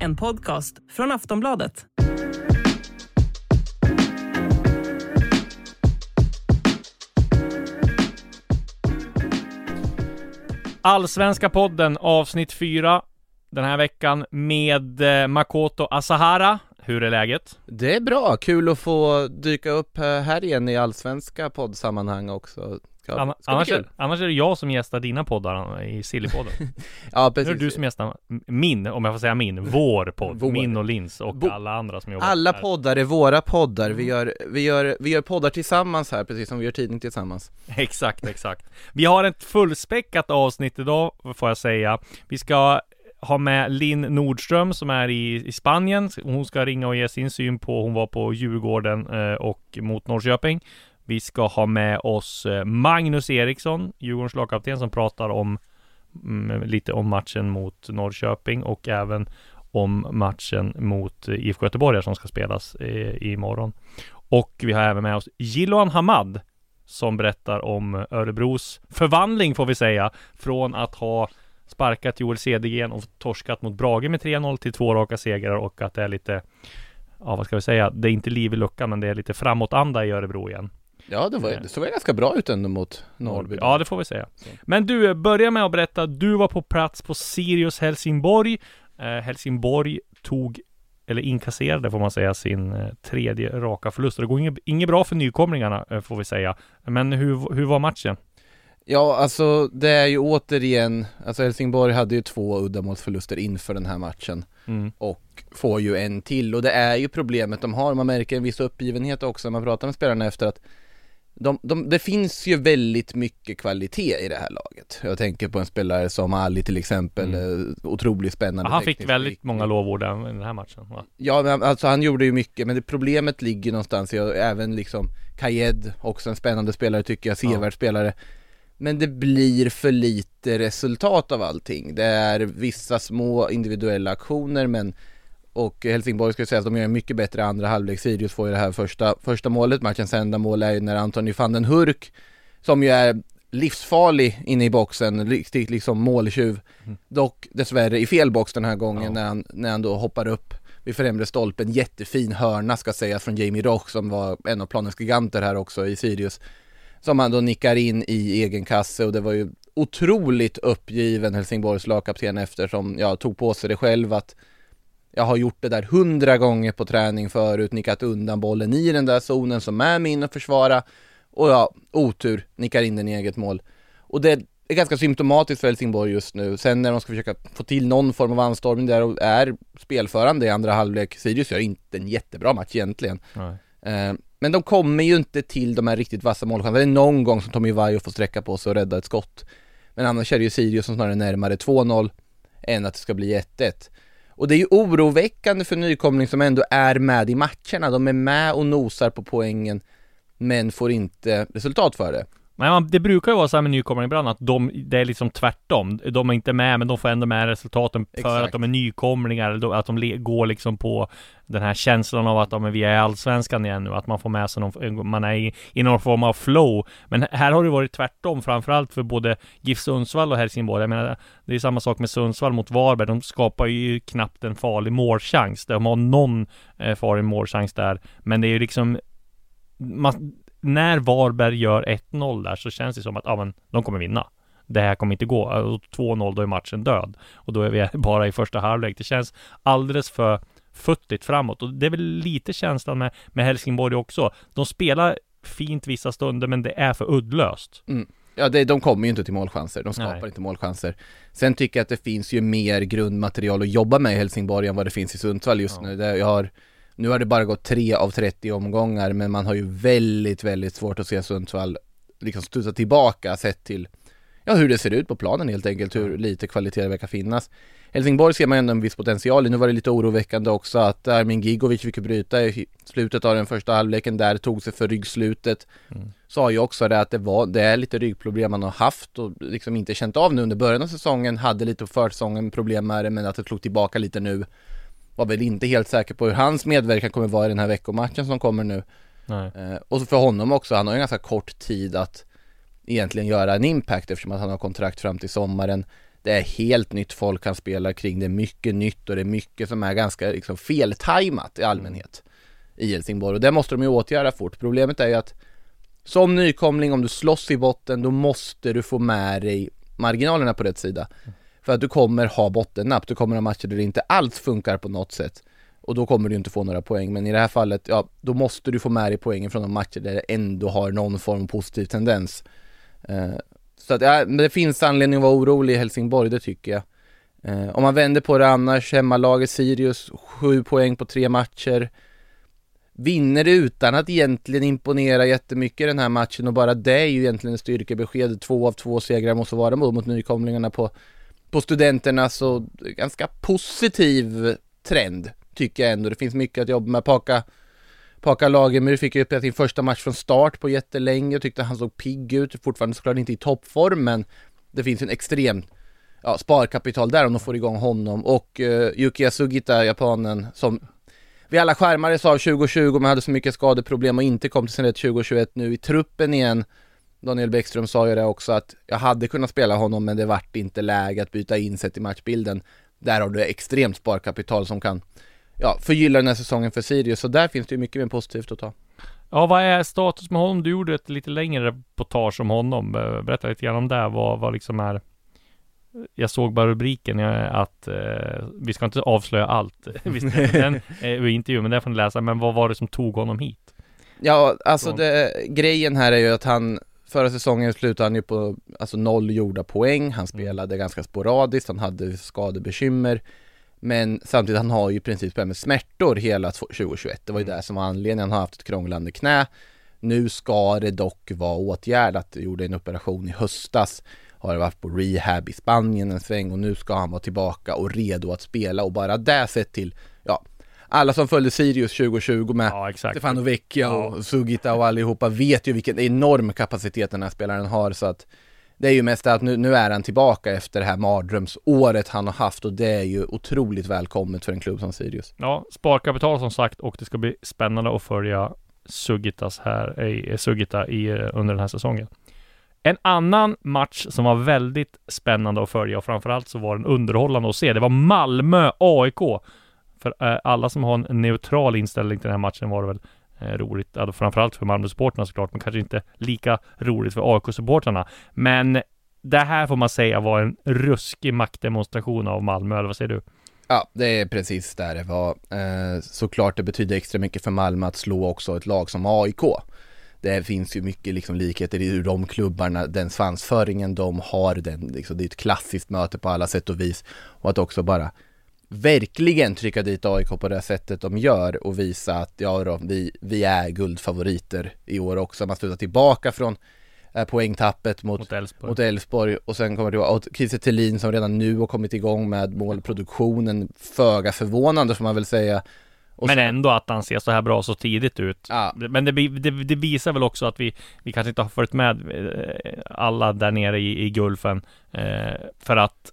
En podcast från Aftonbladet. Allsvenska podden avsnitt 4 den här veckan med eh, Makoto Asahara. Hur är läget? Det är bra, kul att få dyka upp eh, här igen i allsvenska poddsammanhang också. Ska, Anna, annars, är, annars är det jag som gästar dina poddar i Sillypodden. Ja, Nu är precis. det du som gästar min, om jag får säga min, vår podd. Vår. Min och Lins och Bo- alla andra som jobbar Alla här. poddar är våra poddar, Mm. vi gör, vi, gör, vi gör poddar tillsammans här, precis som vi gör tidning tillsammans. Exakt, exakt. Vi har ett fullspäckat avsnitt idag, får jag säga. Vi ska ha med Linn Nordström som är i, i Spanien. Hon ska ringa och ge sin syn på, hon var på Djurgården eh, och mot Norrköping. Vi ska ha med oss eh, Magnus Eriksson, Djurgårdens lagkapten, som pratar om mm, lite om matchen mot Norrköping och även om matchen mot eh, IFK Göteborg som ska spelas eh, imorgon. Och vi har även med oss Jiloan Hamad som berättar om Örebros förvandling får vi säga från att ha sparkat Joel Cedergren och torskat mot Brage med 3-0 till två raka segrar och att det är lite Ja vad ska vi säga, det är inte liv i luckan men det är lite framåtanda i Örebro igen. Ja, det, var, det såg ganska bra ut ändå mot Norrby. Ja det får vi säga. Men du, börja med att berätta, du var på plats på Sirius Helsingborg. Eh, Helsingborg tog, eller inkasserade får man säga, sin eh, tredje raka förlust. Och Det går inget, inget bra för nykomlingarna eh, får vi säga. Men hur, hur var matchen? Ja, alltså det är ju återigen, alltså Helsingborg hade ju två uddamålsförluster inför den här matchen Mm. och får ju en till och det är ju problemet de har, man märker en viss uppgivenhet också när man pratar med spelarna efter att de, de, det finns ju väldigt mycket kvalitet i det här laget. Jag tänker på en spelare som Ali till exempel, Mm. eh, otroligt spännande Han fick väldigt skicklig. många lovord den, den här matchen. Va? Ja, men alltså han gjorde ju mycket, men det problemet ligger någonstans i, även liksom Kajed, också en spännande spelare tycker jag, sevärd spelare. Men det blir för lite resultat av allting. Det är vissa små individuella aktioner, men och Helsingborg ska säga att de gör en mycket bättre andra halvlek. Sirius får ju det här första, första målet, matchens enda mål är ju när Antoni van den Hurk, som ju är livsfarlig inne i boxen, riktigt liksom måltjuv. Dock dessvärre i fel box den här gången Ja. när, han, när han då hoppar upp vid främre stolpen. Jättefin hörna ska sägas från Jamie Roch som var en av planens giganter här också i Sirius. Som han då nickar in i egen kasse och det var ju otroligt uppgiven Helsingborgs lagkapten eftersom jag tog på sig det själv att jag har gjort det där hundra gånger på träning förut, nickat undan bollen i den där zonen som är min att försvara och ja, otur, nickar in den i eget mål. Och det är ganska symptomatiskt för Helsingborg just nu. Sen när de ska försöka få till någon form av anstormning där och är spelförande i andra halvlek, Sirius gör inte en jättebra match egentligen. Eh, Men de kommer ju inte till de här riktigt vassa målchanserna. Det är någon gång som Tommy Vaiho får sträcka på sig och rädda ett skott. Men annars är det ju Sirius som snarare är närmare 2-0 än att det ska bli 1-1. Och det är ju oroväckande för nykomling som ändå är med i matcherna. De är med och nosar på poängen men får inte resultat för det. Men man, det brukar ju vara så här med nykomlingar ibland att de, det är liksom tvärtom. De är inte med men de får ändå med resultaten för Exakt. att de är nykomlingar. Att de le, går liksom på den här känslan av att de är, vi är i Allsvenskan igen nu. Att man får med sig någon, man är i, i någon form av flow. Men här har det varit tvärtom framförallt för både GIF Sundsvall och Helsingborg. Jag menar, det är samma sak med Sundsvall mot Varberg. De skapar ju knappt en farlig målchans. De har någon eh, farlig målchans där. Men det är ju liksom man, när Varberg gör 1-0 där så känns det som att ja, men, de kommer vinna. Det här kommer inte gå. Och 2-0 då är matchen död. Och då är vi bara i första halvlek. Det känns alldeles för futtigt framåt. Och det är väl lite känslan med, med Helsingborg också. De spelar fint vissa stunder men det är för uddlöst. Ja, det, de kommer ju inte till målchanser, de skapar Nej. inte målchanser. Sen tycker jag att det finns ju mer grundmaterial att jobba med i Helsingborg än vad det finns i Sundsvall just Ja. nu. Det, jag har, nu har det bara gått 3 av 30 omgångar, men man har ju väldigt, väldigt svårt att se Sundsvall liksom studsa tillbaka sett till ja, hur det ser ut på planen helt enkelt, hur lite kvalitet det verkar finnas. Helsingborg ser man ändå en viss potential i. Nu var det lite oroväckande också att Armin Gigovic fick bryta i slutet av den första halvleken där, tog sig för ryggslutet. Mm. Sa ju också det att det var, det är lite ryggproblem man har haft och liksom inte känt av nu under början av säsongen, hade lite försäsongen problem med det men att det slog tillbaka lite nu. Var väl inte helt säker på hur hans medverkan kommer vara i den här veckomatchen som kommer nu. Eh, och för honom också, han har ju ganska kort tid att egentligen göra en impact eftersom att han har kontrakt fram till sommaren. Det är helt nytt folk han spelar kring, det är mycket nytt och det är mycket som är ganska liksom feltajmat i allmänhet i Helsingborg och det måste de ju åtgärda fort. Problemet är ju att som nykomling, om du slåss i botten, då måste du få med dig marginalerna på rätt sida. För att du kommer ha bottennapp, du kommer ha matcher där det inte alls funkar på något sätt. Och då kommer du inte få några poäng, men i det här fallet, ja, då måste du få med dig poängen från de matcher där det ändå har någon form av positiv tendens. Eh, så att, ja, men det finns anledning att vara orolig i Helsingborg, det tycker jag. Eh, om man vänder på det annars, hemmalaget Sirius, sju poäng på tre matcher. Vinner utan att egentligen imponera jättemycket i den här matchen och bara det är ju egentligen ett styrkebesked. Två av två segrar måste vara mot nykomlingarna på, på studenterna, så ganska positiv trend tycker jag ändå. Det finns mycket att jobba med. Paka Paka Lagemyr fick ju uppleva sin första match från start på jättelänge och tyckte han såg pigg ut, fortfarande såklart inte i toppform men det finns en extrem ja, sparkapital där om de får igång honom och eh, uh, Yukiya Sugita, japanen, som vi alla skärmades av 2020 men hade så mycket skadeproblem och inte kom till sin rätt 2021 nu i truppen igen. Daniel Bäckström sa ju det också att jag hade kunnat spela honom men det vart inte läge att byta in sett i matchbilden. Där har du extremt sparkapital som kan ja, förgylla den här säsongen för Sirius. Så där finns det ju mycket mer positivt att ta. Ja, vad är status med honom? Du gjorde ett lite längre reportage om honom. Berätta lite grann om det. Vad, vad liksom är jag såg bara rubriken att eh, vi ska inte avslöja allt. Visst, den eh, intervjun, men det får ni läsa. Men vad var det som tog honom hit? Ja, alltså det, grejen här är ju att han Förra säsongen slutade han ju på alltså noll gjorda poäng. Han spelade mm. ganska sporadiskt. Han hade skadebekymmer. Men samtidigt, han har ju i princip med smärtor hela 2021. Det var ju mm. det som var anledningen. Han har haft ett krånglande knä. Nu ska det dock vara åtgärdat. Gjorde en operation i höstas. Har varit på rehab i Spanien en sväng och nu ska han vara tillbaka och redo att spela och bara det sett till, alla som följde Sirius 2020 med ja, Stefano Vecchia och ja. Sugita och allihopa vet ju vilken enorm kapacitet den här spelaren har så att det är ju mest att nu, nu är han tillbaka efter det här mardrömsåret han har haft och det är ju otroligt välkommet för en klubb som Sirius. Ja, sparkapital som sagt och det ska bli spännande att följa Sugitas här, eh, Sugita i, eh, under den här säsongen. En annan match som var väldigt spännande att följa och framförallt så var den underhållande att se. Det var Malmö-AIK. För eh, alla som har en neutral inställning till den här matchen var det väl eh, roligt. alltså framförallt för Malmö-supportrarna såklart, men kanske inte lika roligt för AIK-supportrarna. Men det här får man säga var en ruskig maktdemonstration av Malmö, eller vad säger du? Ja, det är precis där det var. Eh, såklart det betyder extra mycket för Malmö att slå också ett lag som AIK. Det finns ju mycket liksom likheter i hur de klubbarna, den svansföringen de har, den, liksom, det är ett klassiskt möte på alla sätt och vis. Och att också bara verkligen trycka dit AIK på det sättet de gör och visa att ja då, vi, vi är guldfavoriter i år också. Man slutar tillbaka från eh, poängtappet mot mot Elfsborg och sen kommer det och Kiese Thelin som redan nu har kommit igång med målproduktionen, föga förvånande får man väl säga. Och men ändå att han ser så här bra så tidigt ut. Ja. Men det, det, det, visar väl också att vi, vi kanske inte har följt med eh, alla där nere i, i Gulfen. Eh, för att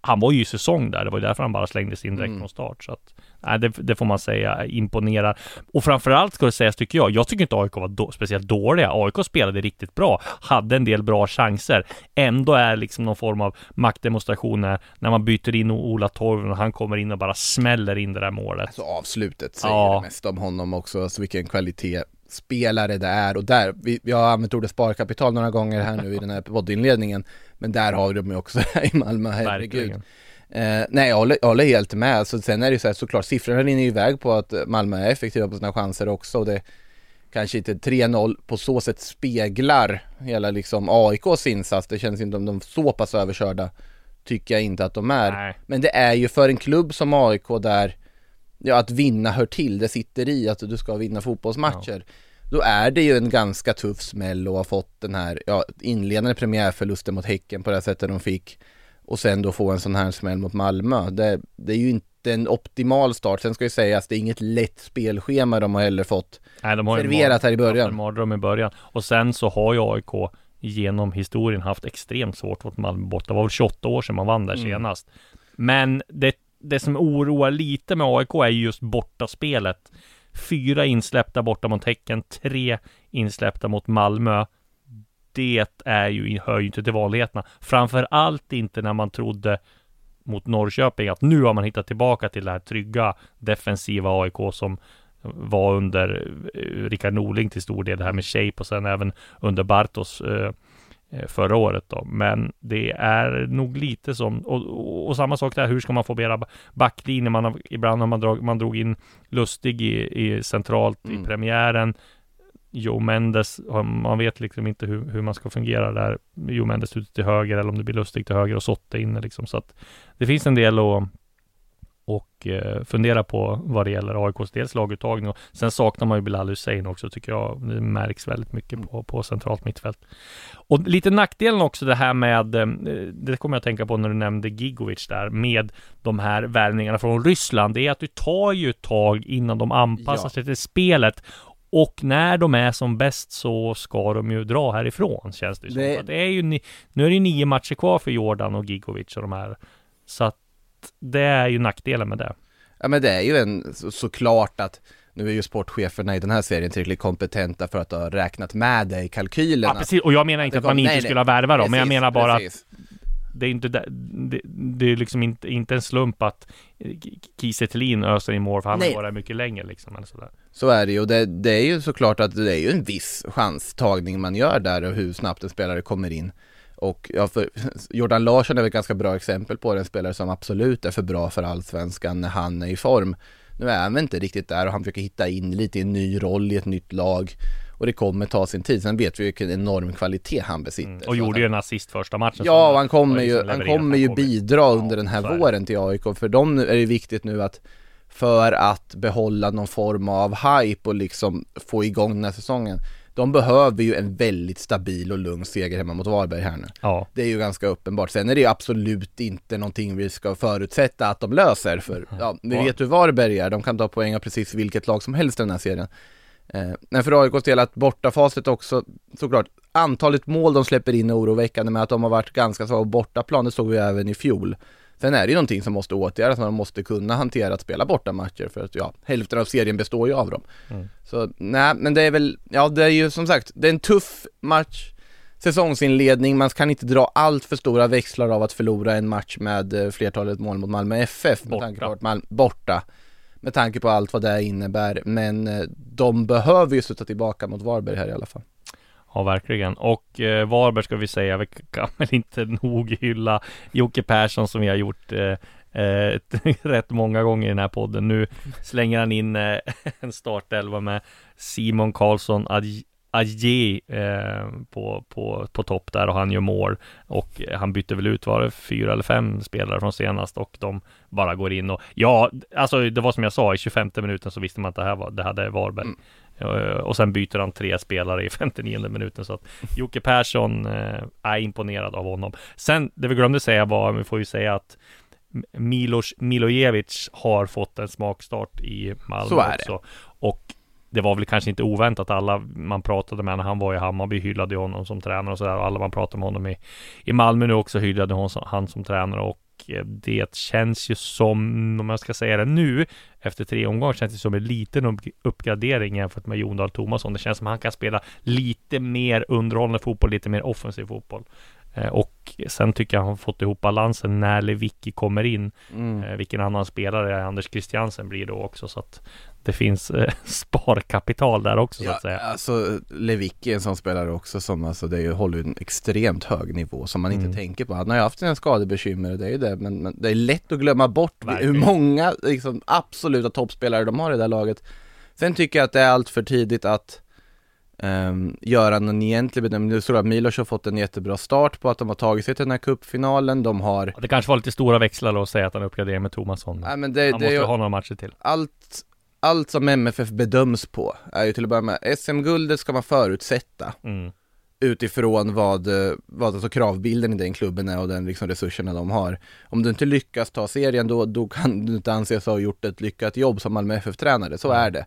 han var ju i säsong där, det var ju därför han bara slängdes in direkt mm. från start. Så att, nej, det, det, får man säga imponerar. Och framförallt ska det sägas, tycker jag, jag tycker inte AIK var då, speciellt dåliga. AIK spelade riktigt bra, hade en del bra chanser. Ändå är liksom någon form av maktdemonstration när, när man byter in Ola Torven och han kommer in och bara smäller in det där målet. Alltså avslutet säger ja. det mest om honom också, alltså vilken kvalitet spelare det är och där, vi, vi har använt ordet sparkapital några gånger här nu i den här poddinledningen men där har de ju också i Malmö, herregud. Eh, nej, jag håller, jag håller, helt med. Alltså, sen är det ju så här, såklart, siffrorna rinner ju iväg på att Malmö är effektiva på sina chanser också. Och det kanske inte 3-0 på så sätt speglar hela liksom AIKs insats. Det känns inte om de så pass överkörda. Tycker jag inte att de är. Nej. Men det är ju för en klubb som AIK där, ja att vinna hör till. Det sitter i att du ska vinna fotbollsmatcher. Ja då är det ju en ganska tuff smäll och ha fått den här, ja, inledande premiärförlusten mot Häcken på det sättet de fick och sen då få en sån här smäll mot Malmö. Det, det är ju inte en optimal start. Sen ska ju sägas, det är inget lätt spelschema de har heller fått Nej, de har serverat här i början. En mardröm i början. Och sen så har ju AIK genom historien haft extremt svårt mot Malmö borta. Det var väl 28 år sedan man vann där Mm. senast. Men det, det som oroar lite med AIK är just bortaspelet. Fyra insläppta borta mot Häcken, tre insläppta mot Malmö. Det är ju, hör ju inte till vanligheterna. Framför allt inte när man trodde mot Norrköping att nu har man hittat tillbaka till det här trygga defensiva AIK som var under eh, Rickard Norling till stor del, det här med shape och sen även under Bartos eh, förra året då. Men det är nog lite som, och, och, och samma sak där, hur ska man få mera backlinje? Man har, ibland har man, drag, man drog in Lustig i, i centralt Mm. i premiären. Joe Mendes, man vet liksom inte hur, hur man ska fungera där. Joe Mendes ute till höger eller om det blir Lustig till höger och Sotte inne liksom. Så att det finns en del att och eh, fundera på vad det gäller AIKs dels laguttagning och sen saknar man ju Bilal Hussein också tycker jag. Det märks väldigt mycket på, på centralt mittfält. Och lite nackdelen också det här med, eh, det kommer jag att tänka på när du nämnde Gigovic där, med de här värvningarna från Ryssland, det är att det tar ju ett tag innan de anpassar Ja. sig till spelet. Och när de är som bäst så ska de ju dra härifrån känns det ju som. Det- Det är ju, nu är det ju nio matcher kvar för Jordan och Gigovic och de här. Så att det är ju nackdelen med det. Ja men det är ju en, så, såklart att nu är ju sportcheferna i den här serien tillräckligt kompetenta för att ha räknat med det i kalkylerna. Ja, precis. Och jag menar inte Det att man inte nej, nej. skulle ha värvat dem, men jag menar bara att precis. det är inte det, det, är liksom inte, inte en slump att Kiese Thelin öser in mål, för han har varit mycket längre liksom. Eller sådär. Så är det ju, och det, det är ju såklart att det är ju en viss chanstagning man gör där och hur snabbt en spelare kommer in. Och ja, Jordan Larsson är väl ett ganska bra exempel på en spelare som absolut är för bra för allsvenskan när han är i form. Nu är han väl inte riktigt där och han försöker hitta in lite i en ny roll i ett nytt lag. Och det kommer ta sin tid. Sen vet vi vilken enorm kvalitet han besitter. Mm. Och gjorde ju en assist första matchen. Ja, och han kommer ju, liksom han kommer ju bidra Ja, under den här våren till AIK. För dem är det viktigt nu att för att behålla någon form av hype och liksom få igång den här säsongen. De behöver ju en väldigt stabil och lugn seger hemma mot Varberg här nu. Ja, Det är ju ganska uppenbart. Sen är det ju absolut inte någonting vi ska förutsätta att de löser. För ja, vi vet hur Varberg är. De kan ta poäng av precis vilket lag som helst i den här serien. Eh, men för AIKs del att bortafaset också, såklart, antalet mål de släpper in är oroväckande med att de har varit ganska så på bortaplan, det såg vi även i fjol. Sen är det ju någonting som måste åtgärdas, man måste kunna hantera att spela bortamatcher för att ja, hälften av serien består ju av dem. Mm. Så nej, men det är väl, ja det är ju som sagt, det är en tuff match, säsongsinledning, man kan inte dra allt för stora växlar av att förlora en match med eh, flertalet mål mot Malmö FF med Borta. tanke på att Malmö, borta med tanke på allt vad det innebär, men eh, de behöver ju sätta tillbaka mot Varberg här i alla fall ja verkligen. Och eh, Varberg ska vi säga, vi kan väl inte nog hylla Jocke Persson som vi har gjort eh, eh, rätt många gånger i den här podden. Nu slänger han in eh, en startelva med Simon Karlsson Aj- eh, på, på, på topp där och han gör mål. Och eh, han bytte väl ut, var det fyra eller fem spelare från senast och de bara går in och ja, alltså det var som jag sa, i 25 minuten så visste man att det här var, det hade Varberg. Mm. Eh, Och sen byter han tre spelare i 59 minuten så att Jocke Persson eh, är imponerad av honom. Sen, det vi glömde säga var, vi får ju säga att Milos Milojevic har fått en smakstart i Malmö Så är det. också. Och det var väl kanske inte oväntat alla man pratade med när han var i Hammarby hyllade honom som tränare och sådär. Och alla man pratade med honom i, i Malmö nu också hyllade hon han som tränare. Och Eh, det känns ju som, om jag ska säga det nu, efter tre omgångar känns det som en liten uppgradering jämfört med Jon Dahl Tomasson. Det känns som att han kan spela lite mer underhållande fotboll, lite mer offensiv fotboll. Eh, Och sen tycker jag han har fått ihop balansen när Lewicki kommer in. Mm. Eh, Vilken annan spelare Anders Christiansen blir då också så att det finns eh, sparkapital där också så Ja, att säga. alltså Lewicki är en sån spelare också som alltså det är ju, håller en extremt hög nivå som man Mm. inte tänker på. Han har ju haft sina skadebekymmer, det är ju det, men, men det är lätt att glömma bort Verkligen. hur många liksom, absoluta toppspelare de har i det här laget. Sen tycker jag att det är allt för tidigt att ehm, göra någon egentlig bedömning. Såg jag att Milos har fått en jättebra start på att de har tagit sig till den här cupfinalen. De har, Det kanske var lite stora växlar då att säga att han uppgraderar med Tomasson. nej men det, han det måste ju ha några matcher till. allt allt som MFF bedöms på är ju till att börja med, SM-guldet ska man förutsätta Mm. utifrån vad, vad alltså kravbilden i den klubben är och den liksom resurserna de har. Om du inte lyckas ta serien då, då kan du inte anses ha gjort ett lyckat jobb som Malmö FF-tränare, så är det.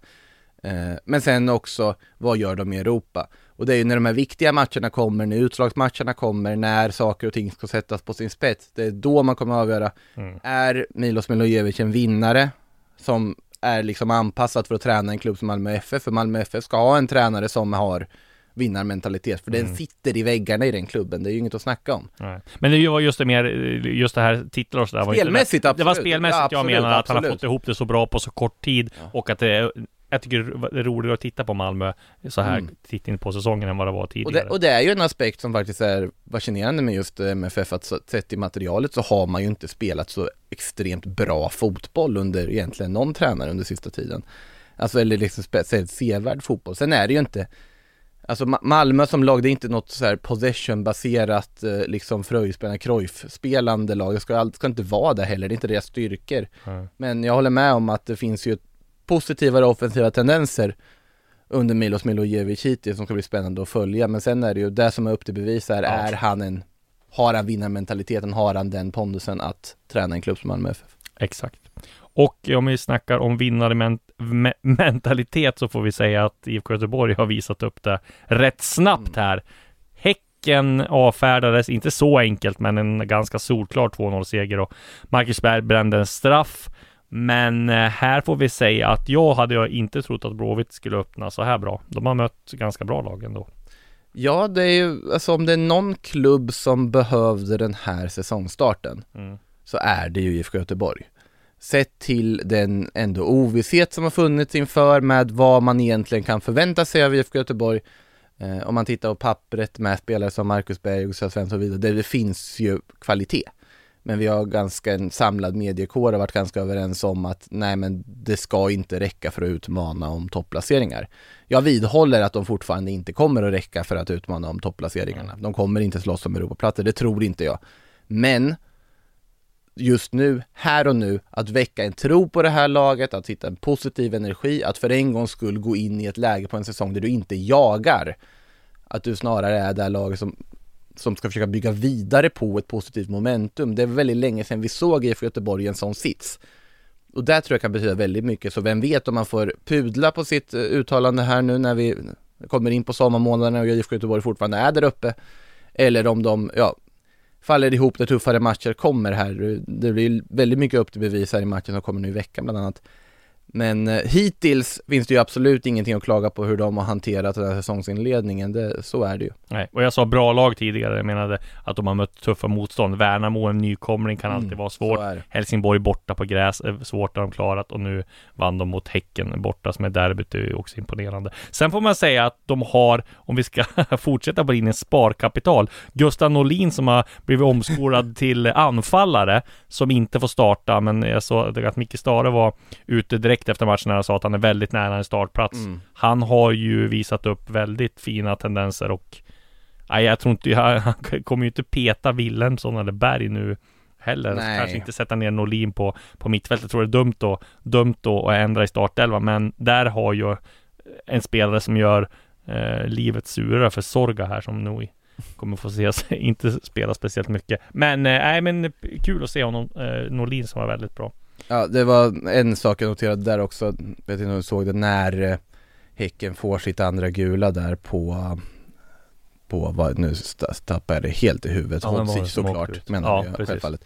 Eh, Men sen också, vad gör de i Europa? Och det är ju när de här viktiga matcherna kommer, när utslagsmatcherna kommer, när saker och ting ska sättas på sin spets. Det är då man kommer att avgöra, Mm. är Milos Milojevic en vinnare som är liksom anpassad för att träna en klubb som Malmö FF? För Malmö FF ska ha en tränare som har vinnarmentalitet, för den sitter i väggarna i den klubben, det är ju inget att snacka om. Nej. Men det var just det mer, just det här titlar och sådär. var inte Spelmässigt, det. Var absolut. spelmässigt Ja, jag absolut, menar, att han har absolut. fått ihop det så bra på så kort tid och att det jag tycker det är roligare att titta på Malmö så här Mm. titt in på säsongen än vad det var Och tidigare. det, och det är ju en aspekt som faktiskt är fascinerande med just eh, MFF, att sett i materialet så har man ju inte spelat så extremt bra fotboll under egentligen någon tränare under sista tiden. Alltså eller liksom sevärd fotboll. Sen är det ju inte Alltså Ma- Malmö som lag, det är inte något så här possession-baserat eh, liksom Fröjspelarna, Cruyff-spelande lag. Det ska, ska inte vara det heller, det är inte deras styrkor. Ja. Men jag håller med om att det finns ju positivare offensiva tendenser under Milos Milojevic hittills som ska bli spännande att följa. Men sen är det ju det som är upp till bevis är, Ja. är han en, har han vinnarmentaliteten, har han den pondusen att träna en klubb som Malmö FF? Exakt. Och om vi snackar om vinnarmentalitet så får vi säga att IFK Göteborg har visat upp det rätt snabbt här. Häcken avfärdades, inte så enkelt, men en ganska solklar 2-0-seger och Marcus Berg brände en straff. Men eh, här får vi säga att jag hade jag inte trott att Blåvitt skulle öppna så här bra. De har mött ganska bra lag ändå. Ja, det är ju, alltså om det är någon klubb som behövde den här säsongstarten Mm. så är det ju IFK Göteborg. Sett till den ändå ovisshet som har funnits inför med vad man egentligen kan förvänta sig av IFK Göteborg. Eh, om man tittar på pappret med spelare som Marcus Berg och Gustav Svensson och vidare, det, det finns ju kvalitet. Men vi har ganska en samlad mediekår och varit ganska överens om att nej men det ska inte räcka för att utmana om topplaceringar. Jag vidhåller att de fortfarande inte kommer att räcka för att utmana om topplaceringarna. De kommer inte slåss om Europaplatser, det tror inte jag. Men just nu, här och nu, att väcka en tro på det här laget, att hitta en positiv energi, att för en gångs skull gå in i ett läge på en säsong där du inte jagar. Att du snarare är det här laget som, som ska försöka bygga vidare på ett positivt momentum. Det är väldigt länge sedan vi såg IFK Göteborg i en sån sits. Och det tror jag kan betyda väldigt mycket, så vem vet om man får pudla på sitt eh, uttalande här nu när vi kommer in på sommarmånaderna och IFK Göteborg fortfarande är där uppe. Eller om de, ja, faller ihop när tuffare matcher kommer här. Det blir väldigt mycket upp till bevis här i matchen som kommer nu i veckan bland annat. Men eh, hittills finns det ju absolut ingenting att klaga på hur de har hanterat den här säsongsinledningen. Det, så är det ju. Nej, och jag sa bra lag tidigare. Jag menade att de har mött tuffa motstånd. Värnamo, en nykomling, kan alltid Mm, vara svårt. Helsingborg borta på gräs, är svårt har de klarat och nu vann de mot Häcken borta som är derbyt, det är ju också imponerande. Sen får man säga att de har, om vi ska fortsätta på linjen sparkapital, Gustav Norlin som har blivit omskolad till anfallare som inte får starta, men jag såg att Micke Stare var ute direkt efter matchen när han sa att han är väldigt nära en startplats. Mm. Han har ju visat upp väldigt fina tendenser och Nej, jag tror inte, han kommer ju inte peta Wilhelmsson eller Berg nu heller. Nej. Kanske inte sätta ner Norlin på, på mittfältet. Jag tror det är dumt då, dumt då att ändra i startelvan, men där har ju en spelare som gör eh, livet surare för Sorga här som nog kommer få se inte spela speciellt mycket. Men eh, nej, men kul att se honom, eh, Norlin som var väldigt bra. Ja, det var en sak jag noterade där också, vet inte om du såg det, när eh, Häcken får sitt andra gula där på på vad, nu tappar jag det helt i huvudet, Ja, Hodzic såklart menar Ja, jag precis. självfallet.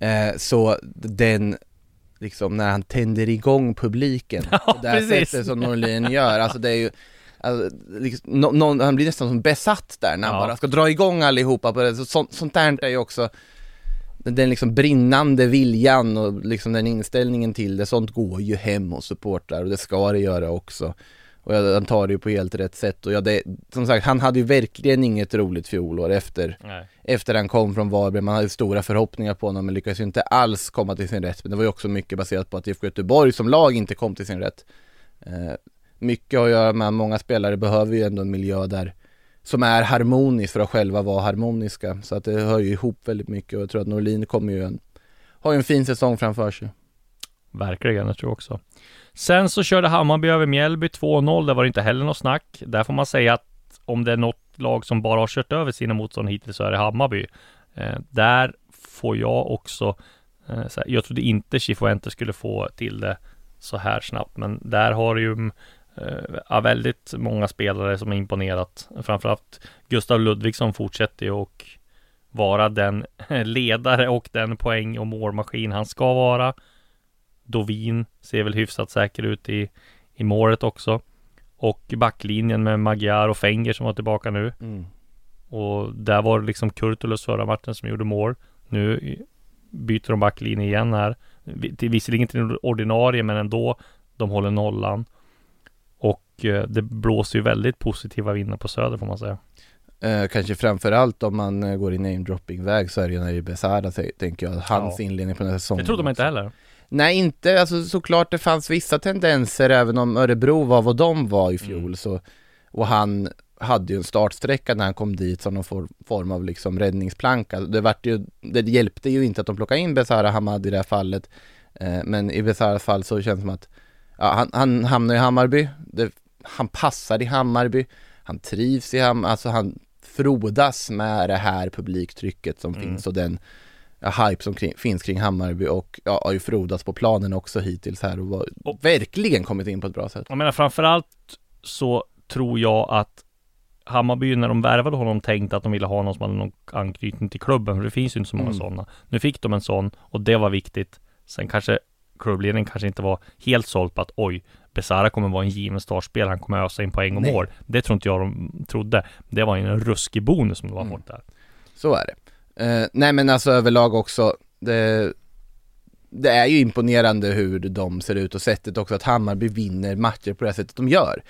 Eh, så den, liksom när han tänder igång publiken Ja, på det här sättet som Norlin gör, alltså det är ju Alltså, liksom, nå- någon, han blir nästan som besatt där när han Ja. bara ska dra igång allihopa på det. Så, sånt, sånt där är ju också den, liksom brinnande viljan och liksom den inställningen till det, sånt går ju hem hos supportrar och det ska det göra också. Och jag, han tar det ju på helt rätt sätt och ja, det, som sagt, han hade ju verkligen inget roligt fjolår efter, Nej. efter han kom från Varberg. Man hade stora förhoppningar på honom men lyckades ju inte alls komma till sin rätt. Men det var ju också mycket baserat på att IFK Göteborg som lag inte kom till sin rätt. Eh, mycket att göra med, många spelare behöver ju ändå en miljö där som är harmonisk för att själva vara harmoniska. Så att det hör ju ihop väldigt mycket och jag tror att Norlin kommer ju en, har ju en fin säsong framför sig. Verkligen, jag tror också. Sen så körde Hammarby över Mjällby 2-0. Det var inte heller något snack. Där får man säga att om det är något lag som bara har kört över sina motstånd hittills så är det Hammarby. Eh, där får jag också eh, här, Jag trodde inte Chifuente skulle få till det så här snabbt, men där har ju mm, eh, väldigt många spelare som har imponerat. Framförallt Gustav Ludvig som fortsätter och vara den ledare och den poäng och målmaskin han ska vara. Dovin ser väl hyfsat säker ut i, i målet också. Och backlinjen med Magyar och Fenger som var tillbaka nu. Mm. Och där var det liksom Kurtulus förra matchen som gjorde mål. Nu byter de backlinje igen här. Visserligen till ordinarie men ändå. De håller nollan. Och eh, det blåser ju väldigt positiva vindar på Söder får man säga. Eh, kanske framförallt om man eh, går i namedropping-väg så är det ju när det är Besara, tänker jag. Hans ja. inledning på den här säsongen. Det trodde man inte heller. Nej, inte, alltså såklart det fanns vissa tendenser även om Örebro var vad de var i fjol mm. så Och han hade ju en startsträcka när han kom dit som någon form av liksom räddningsplanka. Det vart ju, det hjälpte ju inte att de plockade in Besara Hamad i det här fallet. Eh, men i Besaras fall så känns det som att ja, han, han hamnar i Hammarby. Det, han passar i Hammarby. Han trivs i Hammarby, alltså han frodas med det här publiktrycket som mm. finns och den ja, hype som kring, finns kring Hammarby och ja, har ju frodats på planen också hittills här och, var, och verkligen kommit in på ett bra sätt. Jag menar framförallt så tror jag att Hammarby när de värvade honom tänkte att de ville ha någon som hade någon anknytning till klubben, för det finns ju inte så många mm. sådana. Nu fick de en sån och det var viktigt. Sen kanske klubbledningen kanske inte var helt såld på att oj, Besara kommer vara en given startspelare, han kommer ösa in poäng och mål. Det tror inte jag de trodde. Det var en ruskig bonus som det var mm. där. Så är det. Uh, nej men alltså överlag också, det, det är ju imponerande hur de ser ut och sättet också att Hammarby vinner matcher på det sättet de gör.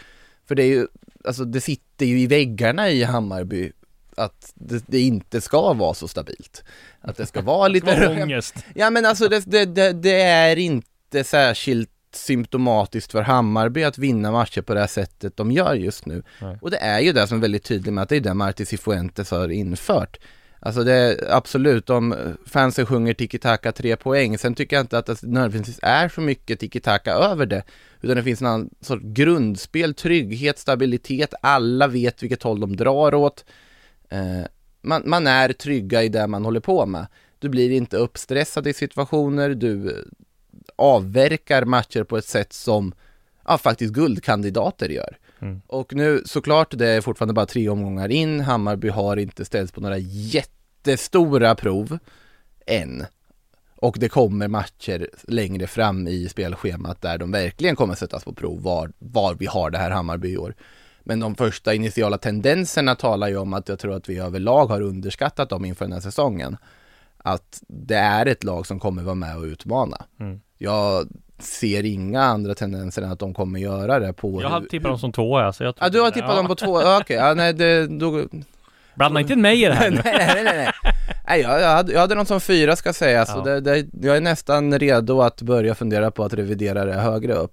För det är ju, alltså det sitter ju i väggarna i Hammarby att det, det, inte ska vara så stabilt. Att det ska vara lite... ångest. Ja men alltså det, det, det, är inte särskilt symptomatiskt för Hammarby att vinna matcher på det här sättet de gör just nu. Nej. Och det är ju det som är väldigt tydligt med att det är det Marti Cifuentes har infört. Alltså det är absolut, om fansen sjunger tiki-taka tre poäng, sen tycker jag inte att det nödvändigtvis är så mycket tiki-taka över det, utan det finns en sorts grundspel, trygghet, stabilitet, alla vet vilket håll de drar åt. Eh, man, man är trygga i det man håller på med. Du blir inte uppstressad i situationer, du avverkar matcher på ett sätt som ja, faktiskt guldkandidater gör. Mm. Och nu såklart, det är fortfarande bara tre omgångar in. Hammarby har inte ställts på några jättestora prov än. Och det kommer matcher längre fram i spelschemat där de verkligen kommer sättas på prov var, var vi har det här Hammarby i år. Men de första initiala tendenserna talar ju om att jag tror att vi överlag har underskattat dem inför den här säsongen. Att det är ett lag som kommer vara med och utmana. Mm. Jag ser inga andra tendenser än att de kommer göra det på... Jag hade tippat dem som tvåa så jag Ja du har tippat ja. dem på två, okej, okay. ja, nej det, då... Blanda inte in mig i det här nej, nej, nej, nej. nej jag, jag, hade, jag hade dem som fyra ska sägas, ja. så det, det, jag är nästan redo att börja fundera på att revidera det högre upp.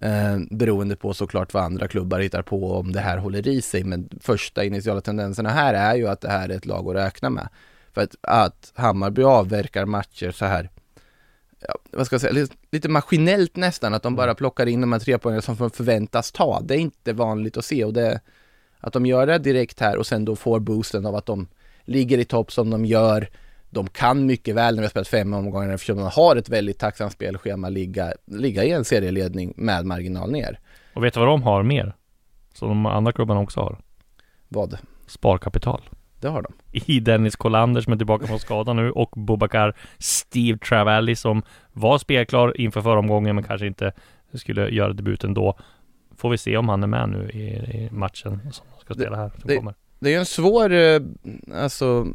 Eh, beroende på såklart vad andra klubbar hittar på om det här håller i sig. Men första initiala tendenserna här är ju att det här är ett lag att räkna med. För att, att Hammarby avverkar matcher så här, ja, vad ska jag säga, lite, lite maskinellt nästan, att de bara mm. plockar in de här tre poängen som förväntas ta. Det är inte vanligt att se och det, att de gör det direkt här och sen då får boosten av att de ligger i topp som de gör de kan mycket väl när vi har spelat fem omgångar eftersom de har ett väldigt tacksamt spelschema ligga, ligga i en serieledning med marginal ner. Och vet du vad de har mer? Som de andra klubbarna också har? Vad? Sparkapital. Det har de. I Dennis Kolander som är tillbaka från skada nu och Bobakar Steve Travalli som var spelklar inför förra omgången men kanske inte skulle göra debuten då. Får vi se om han är med nu i, i matchen som ska spela här som det- kommer. Det är en svår, eh, alltså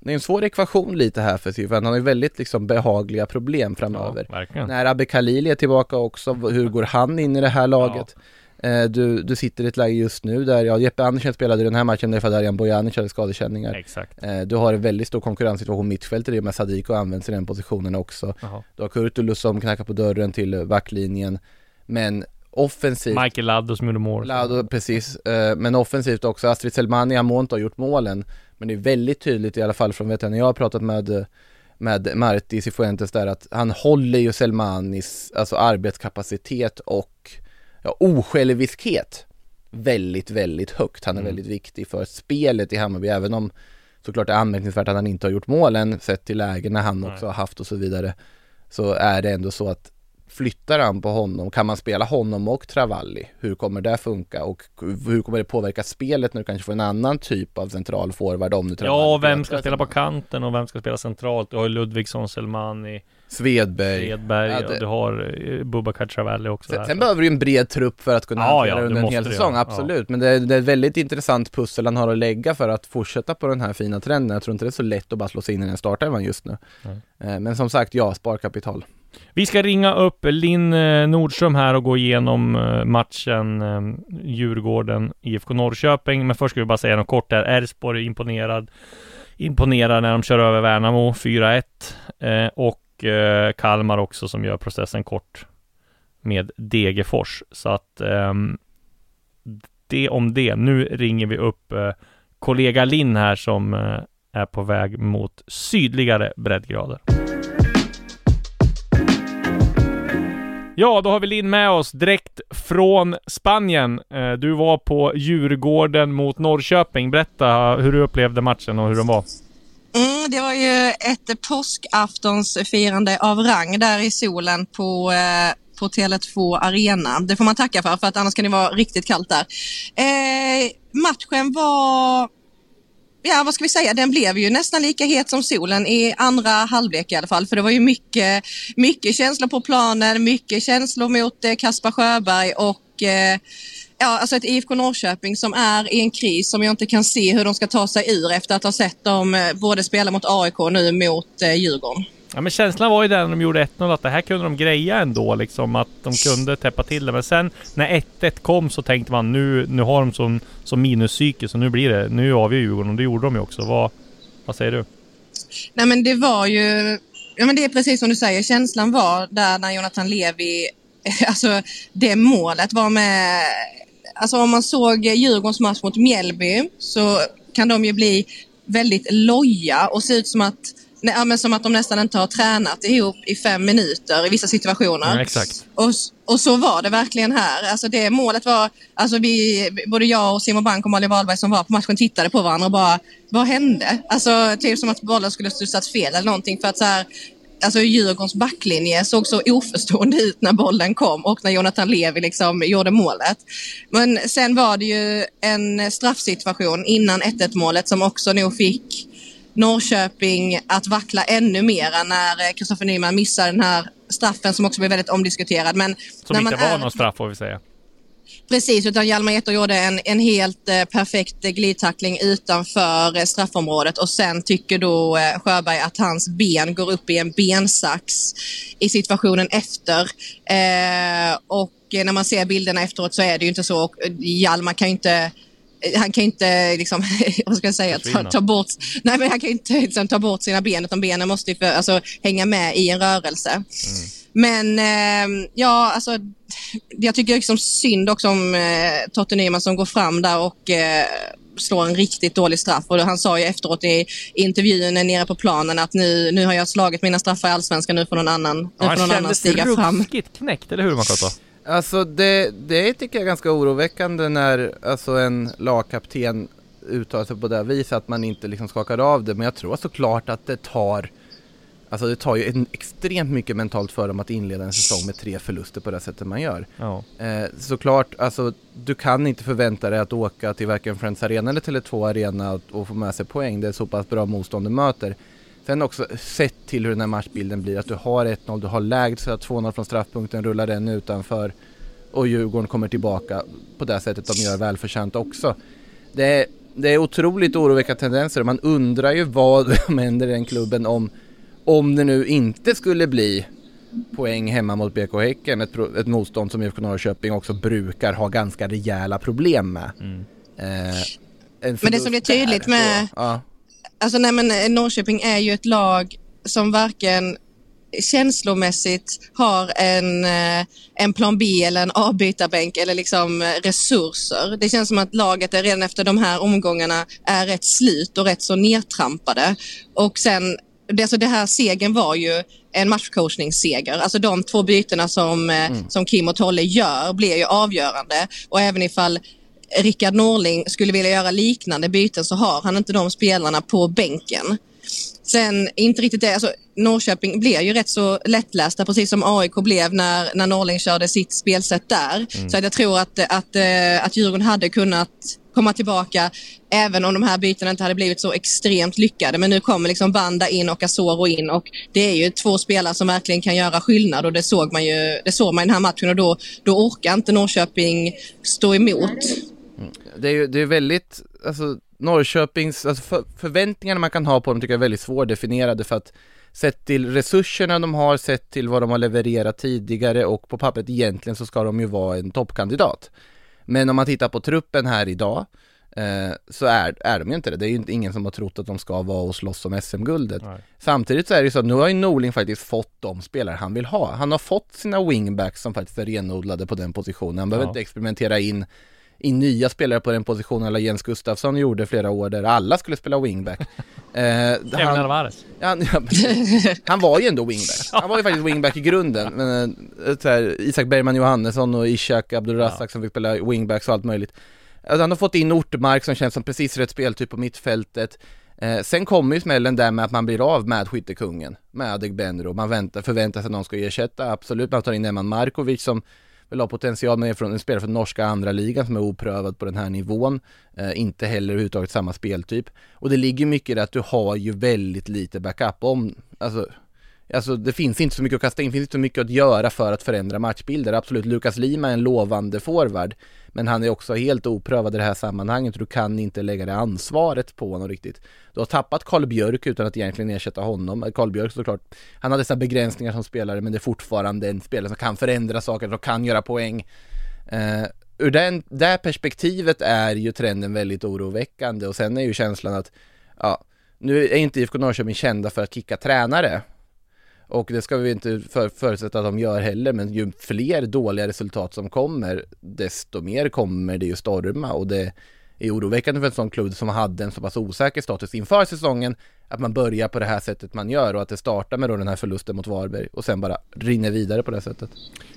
det är en svår ekvation lite här för Sifan. Han har ju väldigt liksom behagliga problem Ja, framöver. verkligen. När Abbe Khalili är tillbaka också, hur går han in i det här laget? Eh, Du, du sitter i ett läge just nu där, ja Jeppe Andersen spelade den här matchen därför att Arian Bojanic hade skadekänningar. Exakt. Eh, Du har en väldigt stor konkurrenssituation mittfältet i och med Sadiko används i den positionen också. Jaha. Du har Kurtulus som knackar på dörren till backlinjen. Men offensivt Michael Laddo som gjorde mål. Lado, precis. Eh, Men offensivt också. Astrid Selmani Amonto har gjort målen. Men det är väldigt tydligt i alla fall från vet jag, när jag har pratat med med Marti Cifuentes där att han håller ju Selmanis alltså arbetskapacitet och ja, osjälviskhet väldigt, väldigt högt. Han är Mm. väldigt viktig för spelet i Hammarby även om såklart det är anmärkningsvärt att han inte har gjort målen sett till lägena han Nej. också har haft och så vidare. Så är det ändå så att flyttar han på honom, kan man spela honom och Travalli? Hur kommer det funka och hur kommer det påverka spelet när du kanske får en annan typ av central forward om nu Travalli Ja, vem spelar ska spela på kanten och vem ska spela centralt? Du har ju Ludvigsson, Selmani, Svedberg. Edberg Ja, det- och du har eh, Bubakar Travalli också Sen, sen behöver du ju en bred trupp för att kunna Ja, hantera ja, under en hel du säsong, göra. absolut. Men det är, det är ett väldigt intressant pussel han har att lägga för att fortsätta på den här fina trenden. Jag tror inte det är så lätt att bara slå sig in i den startelvan just nu. Eh, Men som sagt, ja, sparkapital. Vi ska ringa upp Linn eh, Nordström här och gå igenom eh, matchen eh, Djurgården, IFK Norrköping. Men först ska vi bara säga något kort där. Elfsborg imponerad. Imponerar när de kör över Värnamo 4-1. Eh, och eh, Kalmar också som gör processen kort med Degerfors. Så att eh, det om det. Nu ringer vi upp eh, kollega Linn här som eh, är på väg mot sydligare breddgrader. Ja, då har vi Linn med oss direkt från Spanien. Eh, du var på Djurgården mot Norrköping. Berätta hur du upplevde matchen och hur den var. Mm, det var ju ett påskaftonsfirande av rang där i solen på, eh, på Tele2 Arena. Det får man tacka för, för att annars kan det vara riktigt kallt där. Eh, matchen var, ja vad ska vi säga, den blev ju nästan lika het som solen i andra halvlek i alla fall. För det var ju mycket, mycket känslor på planen, mycket känslor mot eh, Kaspar Sjöberg och eh, Ja, alltså ett IFK Norrköping som är i en kris som jag inte kan se hur de ska ta sig ur efter att ha sett dem eh, både spela mot AIK och nu mot eh, Djurgården. Ja, men känslan var ju den när de gjorde 1-0 att det här kunde de greja ändå liksom. Att de kunde täppa till det. Men sen när 1-1 kom så tänkte man nu, nu har de som, som minuspsyke så nu blir det. Nu avgör Djurgården och det gjorde de ju också. Vad, vad säger du? Nej men det var ju, ja men det är precis som du säger, känslan var där när Jonathan Levi, alltså det målet var med, alltså om man såg Djurgårdens match mot Mjällby så kan de ju bli väldigt loja och se ut som att Nej, men som att de nästan inte har tränat ihop i fem minuter i vissa situationer. Ja, exakt. Och, och så var det verkligen här. Alltså det målet var, alltså vi, både jag och Simon Bank och Malin Wahlberg som var på matchen tittade på varandra och bara, vad hände? Alltså typ som att bollen skulle studsat fel eller någonting för att så här, Alltså Djurgårdens backlinje såg så oförstående ut när bollen kom och när Jonathan Levi liksom gjorde målet. Men sen var det ju en straffsituation innan 1-1 målet som också nog fick Norrköping att vackla ännu mer när Kristoffer Nyman missar den här straffen som också blev väldigt omdiskuterad. Men Som inte var är- någon straff får vi säga. Precis, utan Hjalmar Ekdal gjorde en, en helt eh, perfekt eh, glidtackling utanför eh, straffområdet och sen tycker då eh, Sjöberg att hans ben går upp i en bensax i situationen efter. Eh, och eh, när man ser bilderna efteråt så är det ju inte så. Och, eh, Hjalmar kan ju inte eh, han kan ju inte, liksom, vad ska jag säga, ta, ta bort, nej men han kan inte liksom, ta bort sina ben utan benen måste ju för, alltså, hänga med i en rörelse. Men eh, ja, alltså jag tycker liksom synd också om eh, Totte Nyman som går fram där och eh, slår en riktigt dålig straff. Och han sa ju efteråt i intervjun nere på planen att nu, nu har jag slagit mina straffar i Allsvenskan, nu får någon annan, nu Ja, får han någon annan kändes stiga fram. ruskigt knäckt, eller hur Makoto? Alltså det, det tycker jag är ganska oroväckande när alltså en lagkapten uttalar sig på det viset att man inte liksom skakar av det. Men jag tror såklart att det tar Alltså det tar ju en extremt mycket mentalt för dem att inleda en säsong med tre förluster på det sättet man gör. Ja. Eh, såklart, alltså du kan inte förvänta dig att åka till varken Friends Arena eller Tele2 Arena och, och få med sig poäng. Det är så pass bra motstånd du möter. Sen också sett till hur den här matchbilden blir, att du har 1-0, du har lägd så att 2-0 från straffpunkten, rullar den utanför och Djurgården kommer tillbaka på det sättet de gör välförtjänt också. det är, det är otroligt oroväckande tendenser man undrar ju vad som händer i den klubben om, om det nu inte skulle bli poäng hemma mot BK Häcken, ett, ett motstånd som IFK Norrköping också brukar ha ganska rejäla problem med. Mm. Eh, en Men det som blir förlust där, tydligt med- så- Ja. Alltså nej men eh, Norrköping är ju ett lag som varken känslomässigt har en, eh, en plan B eller en avbytarbänk eller liksom eh, resurser. Det känns som att laget är redan efter de här omgångarna är rätt slut och rätt så nedtrampade. Och sen, alltså det här segern var ju en matchcoachningsseger. Alltså de två bytena som, eh, som Kim och Tolle gör blir ju avgörande. Och även ifall Rickard Norling skulle vilja göra liknande byten så har han inte de spelarna på bänken. Sen inte riktigt det, alltså Norrköping blir ju rätt så lättlästa precis som AIK blev när, när Norling körde sitt spelsätt där. Så att jag tror att, att, eh, att Djurgården hade kunnat komma tillbaka även om de här bytena inte hade blivit så extremt lyckade. Men nu kommer liksom Banda in och Asoro in och det är ju två spelare som verkligen kan göra skillnad och det såg man ju det såg man i den här matchen och då, då orkar inte Norrköping stå emot. Det är ju det är väldigt, alltså Norrköpings, alltså för, förväntningarna man kan ha på dem tycker jag är väldigt svårdefinierade för att sett till resurserna de har, sett till vad de har levererat tidigare och på pappret egentligen så ska de ju vara en toppkandidat. Men om man tittar på truppen här idag eh, så är, är de ju inte det. Det är ju inte ingen som har trott att de ska vara och slåss om SM-guldet. Samtidigt så är det ju så att nu har ju Norling faktiskt fått de spelare han vill ha. Han har fått sina wingbacks som faktiskt är renodlade på den positionen. Han behöver Ja. inte experimentera in i nya spelare på den positionen alla Jens Gustafsson gjorde flera år där alla skulle spela wingback. Eh, Även han, Alvarez. han, ja, han var ju ändå wingback. Han var ju faktiskt wingback i grunden. Men, eh, så här, Isak Bergman Johannesson och Ishak Abdulrazak som fick spela wingbacks och allt möjligt. Alltså, han har fått in Ortmark som känns som precis rätt speltyp på mittfältet. Eh, sen kommer ju smällen där med att man blir av med skyttekungen, med Adegbenro. Man väntar, förväntar sig att någon ska ersätta, absolut. Man tar in Eman Markovic som väl har potential, men är från, en spelare från norska andra ligan som är oprövad på den här nivån. Eh, inte heller överhuvudtaget samma speltyp. Och det ligger mycket i det att du har ju väldigt lite backup om, alltså Alltså det finns inte så mycket att kasta in, det finns inte så mycket att göra för att förändra matchbilder. Absolut, Lukas Lima är en lovande forward, men han är också helt oprövad i det här sammanhanget och du kan inte lägga det ansvaret på honom riktigt. Du har tappat Karl Björk utan att egentligen ersätta honom. Eh, Karl Björk såklart, han hade sina begränsningar som spelare, men det är fortfarande en spelare som kan förändra saker och kan göra poäng. Uh, ur den, det perspektivet är ju trenden väldigt oroväckande och sen är ju känslan att, ja, nu är inte IFK Norrköping kända för att kicka tränare. Och det ska vi inte för, förutsätta att de gör heller, men ju fler dåliga resultat som kommer, desto mer kommer det ju storma och det är oroväckande för en sån klubb som hade en så pass osäker status inför säsongen, att man börjar på det här sättet man gör och att det startar med då den här förlusten mot Varberg och sen bara rinner vidare på det här sättet.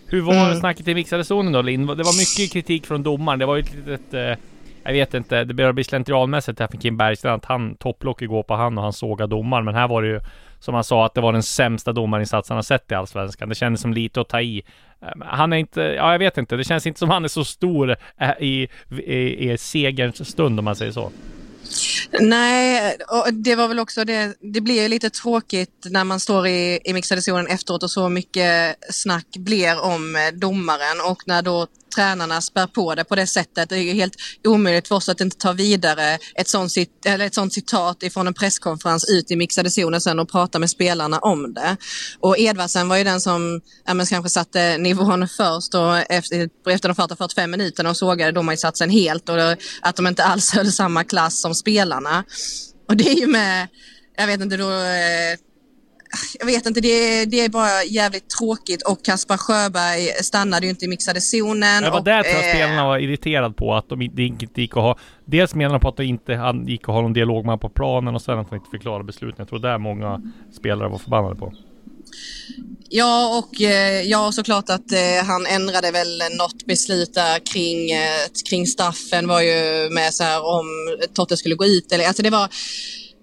Hur var Mm. snacket i mixade zonen då Linn? Det var mycket kritik från domaren. Det var ju ett litet... Eh, jag vet inte, det börjar bli slentrianmässigt här för Kim Bergstrand att han topplock igår på han och han såga domaren. Men här var det ju som han sa att det var den sämsta domarinsats han har sett i Allsvenskan. Det kändes som lite att ta i. Ehm, han är inte, ja jag vet inte, det känns inte som han är så stor eh, i, i, i segerns stund om man säger så. Nej, och det var väl också det. Det blir ju lite tråkigt när man står i, i mixade zonen efteråt och så mycket snack blir om eh, domaren och när då tränarna spär på det på det sättet. Det är ju helt omöjligt för oss att inte ta vidare ett sånt, eller ett sånt citat ifrån en presskonferens ut i mixade zonen sen och prata med spelarna om det. Och Edvardsen var ju den som ja, men kanske satte nivån först och efter, efter de första 45 minuterna och sågade domarinsatsen helt och att de inte alls höll samma klass som spelarna. Och det är ju med, jag vet inte då, eh, jag vet inte, det är, det är bara jävligt tråkigt och Kaspar Sjöberg stannade ju inte i mixade zonen. Det var och, där tror jag eh, spelarna var irriterade på att de inte inte gick att ha Dels menar de på att det inte han- gick att ha någon dialog med honom på planen och sen att han inte förklarade besluten. Jag tror det är många spelare var förbannade på. Ja, och eh, ja, såklart att eh, han ändrade väl något beslut där kring, eh, kring staffen var ju med så här om Totte skulle gå ut eller alltså det var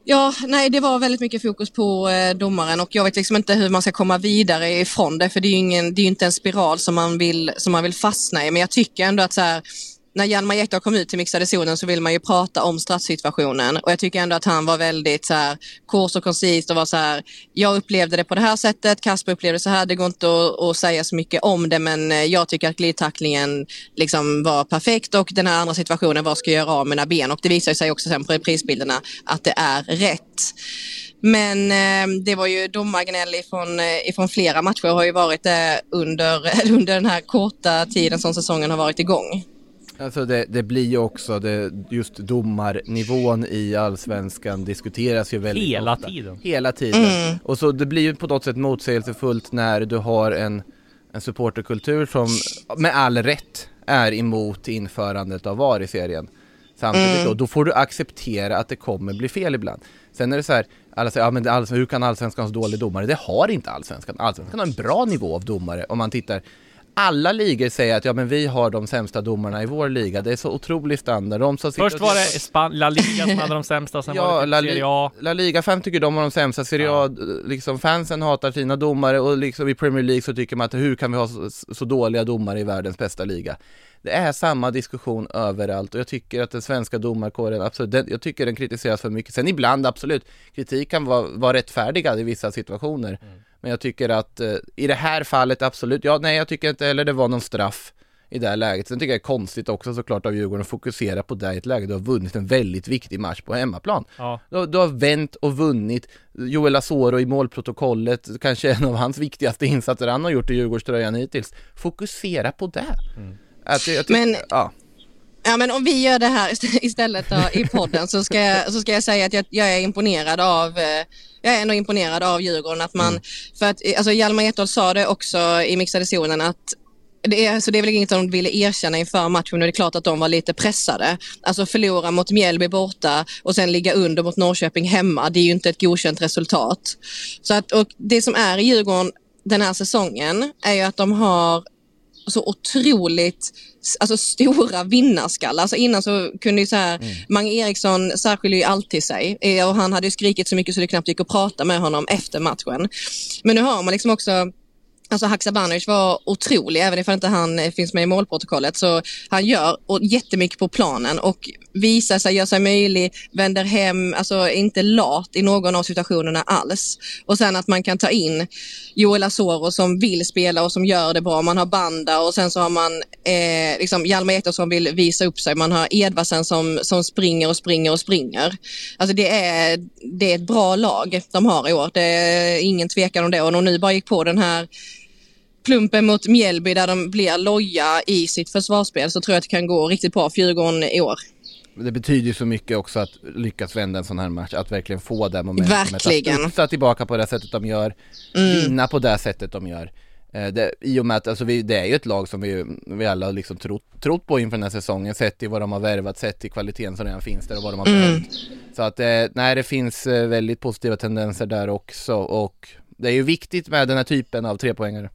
Ja, nej, det var väldigt mycket fokus på eh, domaren och jag vet liksom inte hur man ska komma vidare ifrån det för det är ju ingen, det är inte en spiral som man vill, som man vill fastna i. Men jag tycker ändå att så här, när Hjalmar Ekdal kom ut till mixade zonen så vill man ju prata om straffsituationen och jag tycker ändå att han var väldigt så här kort och koncist och var så här, jag upplevde det på det här sättet, Kasper upplevde det så här, det går inte att, att säga så mycket om det men eh, jag tycker att glidtacklingen liksom var perfekt och den här andra situationen, vad ska jag göra av mina ben? Och det visar sig också sen på reprisbilderna att det är rätt. Men eh, det var ju domargnäll ifrån, eh, ifrån flera matcher har ju varit det under, under den här korta tiden som säsongen har varit igång. Alltså det, det blir ju också det, just domarnivån i allsvenskan diskuteras ju väldigt Hela ofta. tiden. Hela tiden. Mm. Och så det blir ju på något sätt motsägelsefullt när du har en, en supporterkultur som med all rätt är emot införandet av VAR i serien. Samtidigt Mm. då, då får du acceptera att det kommer bli fel ibland. Sen är det så här, alla säger, ja men hur kan allsvenskan ha så dålig domare? Det har inte allsvenskan. Allsvenskan har en bra nivå av domare om man tittar alla ligor säger att ja men vi har de sämsta domarna i vår liga, det är så otrolig standard. De som Först var det Span- La Liga som hade de sämsta, sen var Ja, det La, Serie A. La Liga-fan tycker de har de sämsta, Serie A, liksom fansen hatar sina domare och liksom i Premier League så tycker man att hur kan vi ha så, så dåliga domare i världens bästa liga? Det är samma diskussion överallt och jag tycker att den svenska domarkåren, absolut, den, jag tycker den kritiseras för mycket. Sen ibland, absolut, kritik kan vara, vara rättfärdigad i vissa situationer. Men jag tycker att eh, i det här fallet, absolut, ja nej jag tycker inte heller det var någon straff i det här läget. Sen tycker jag det är konstigt också såklart av Djurgården att fokusera på det i ett läge du har vunnit en väldigt viktig match på hemmaplan. Ja. Du, har- du har vänt och vunnit. Joel Asoro i målprotokollet, kanske en av hans viktigaste insatser han har gjort i Djurgårdströjan hittills. Fokusera på det. Att, jag, tycker- Men- ja. Ja, men om vi gör det här ist- istället då, i podden så ska, jag, så ska jag säga att jag, jag är imponerad av eh, jag är ändå imponerad av Djurgården att man, för att alltså Hjalmar Ekdal sa det också i mixade zonen att det är, så det är väl inget de ville erkänna inför matchen, men det är klart att de var lite pressade. Alltså förlora mot Mjällby borta och sen ligga under mot Norrköping hemma, det är ju inte ett godkänt resultat. Så att, och det som är i Djurgården den här säsongen är ju att de har så otroligt alltså, stora vinnarskallar. Alltså innan så kunde ju så här, Mange Eriksson särskiljer ju alltid sig eh, och han hade ju skrikit så mycket så det knappt gick att prata med honom efter matchen. Men nu har man liksom också Alltså Haksabanovic var otrolig, även ifall inte han eh, finns med i målprotokollet. Så han gör jättemycket på planen och visar sig, gör sig möjlig, vänder hem, alltså inte lat i någon av situationerna alls. Och sen att man kan ta in Joel Asoro som vill spela och som gör det bra. Man har Banda och sen så har man eh, liksom Hjalmar Ekdal som vill visa upp sig. Man har Edvardsen som, som springer och springer och springer. Alltså det är, det är ett bra lag de har i år. Det är ingen tvekan om det. Och de nu bara gick på den här plumpen mot Mjällby där de blir loja i sitt försvarsspel så tror jag att det kan gå riktigt bra för Djurgården i år. Det betyder ju så mycket också att lyckas vända en sån här match, att verkligen få det momentumet. Verkligen. Att studsa tillbaka på det sättet de gör, vinna på det sättet de gör. Eh, Det, I och med att alltså, vi, det är ju ett lag som vi, vi alla har liksom trott, trott på inför den här säsongen, sett i vad de har värvat, sett i kvaliteten som redan finns där och vad de har behövt. Så att, eh, nej det finns eh, väldigt positiva tendenser där också och det är ju viktigt med den här typen av trepoängare.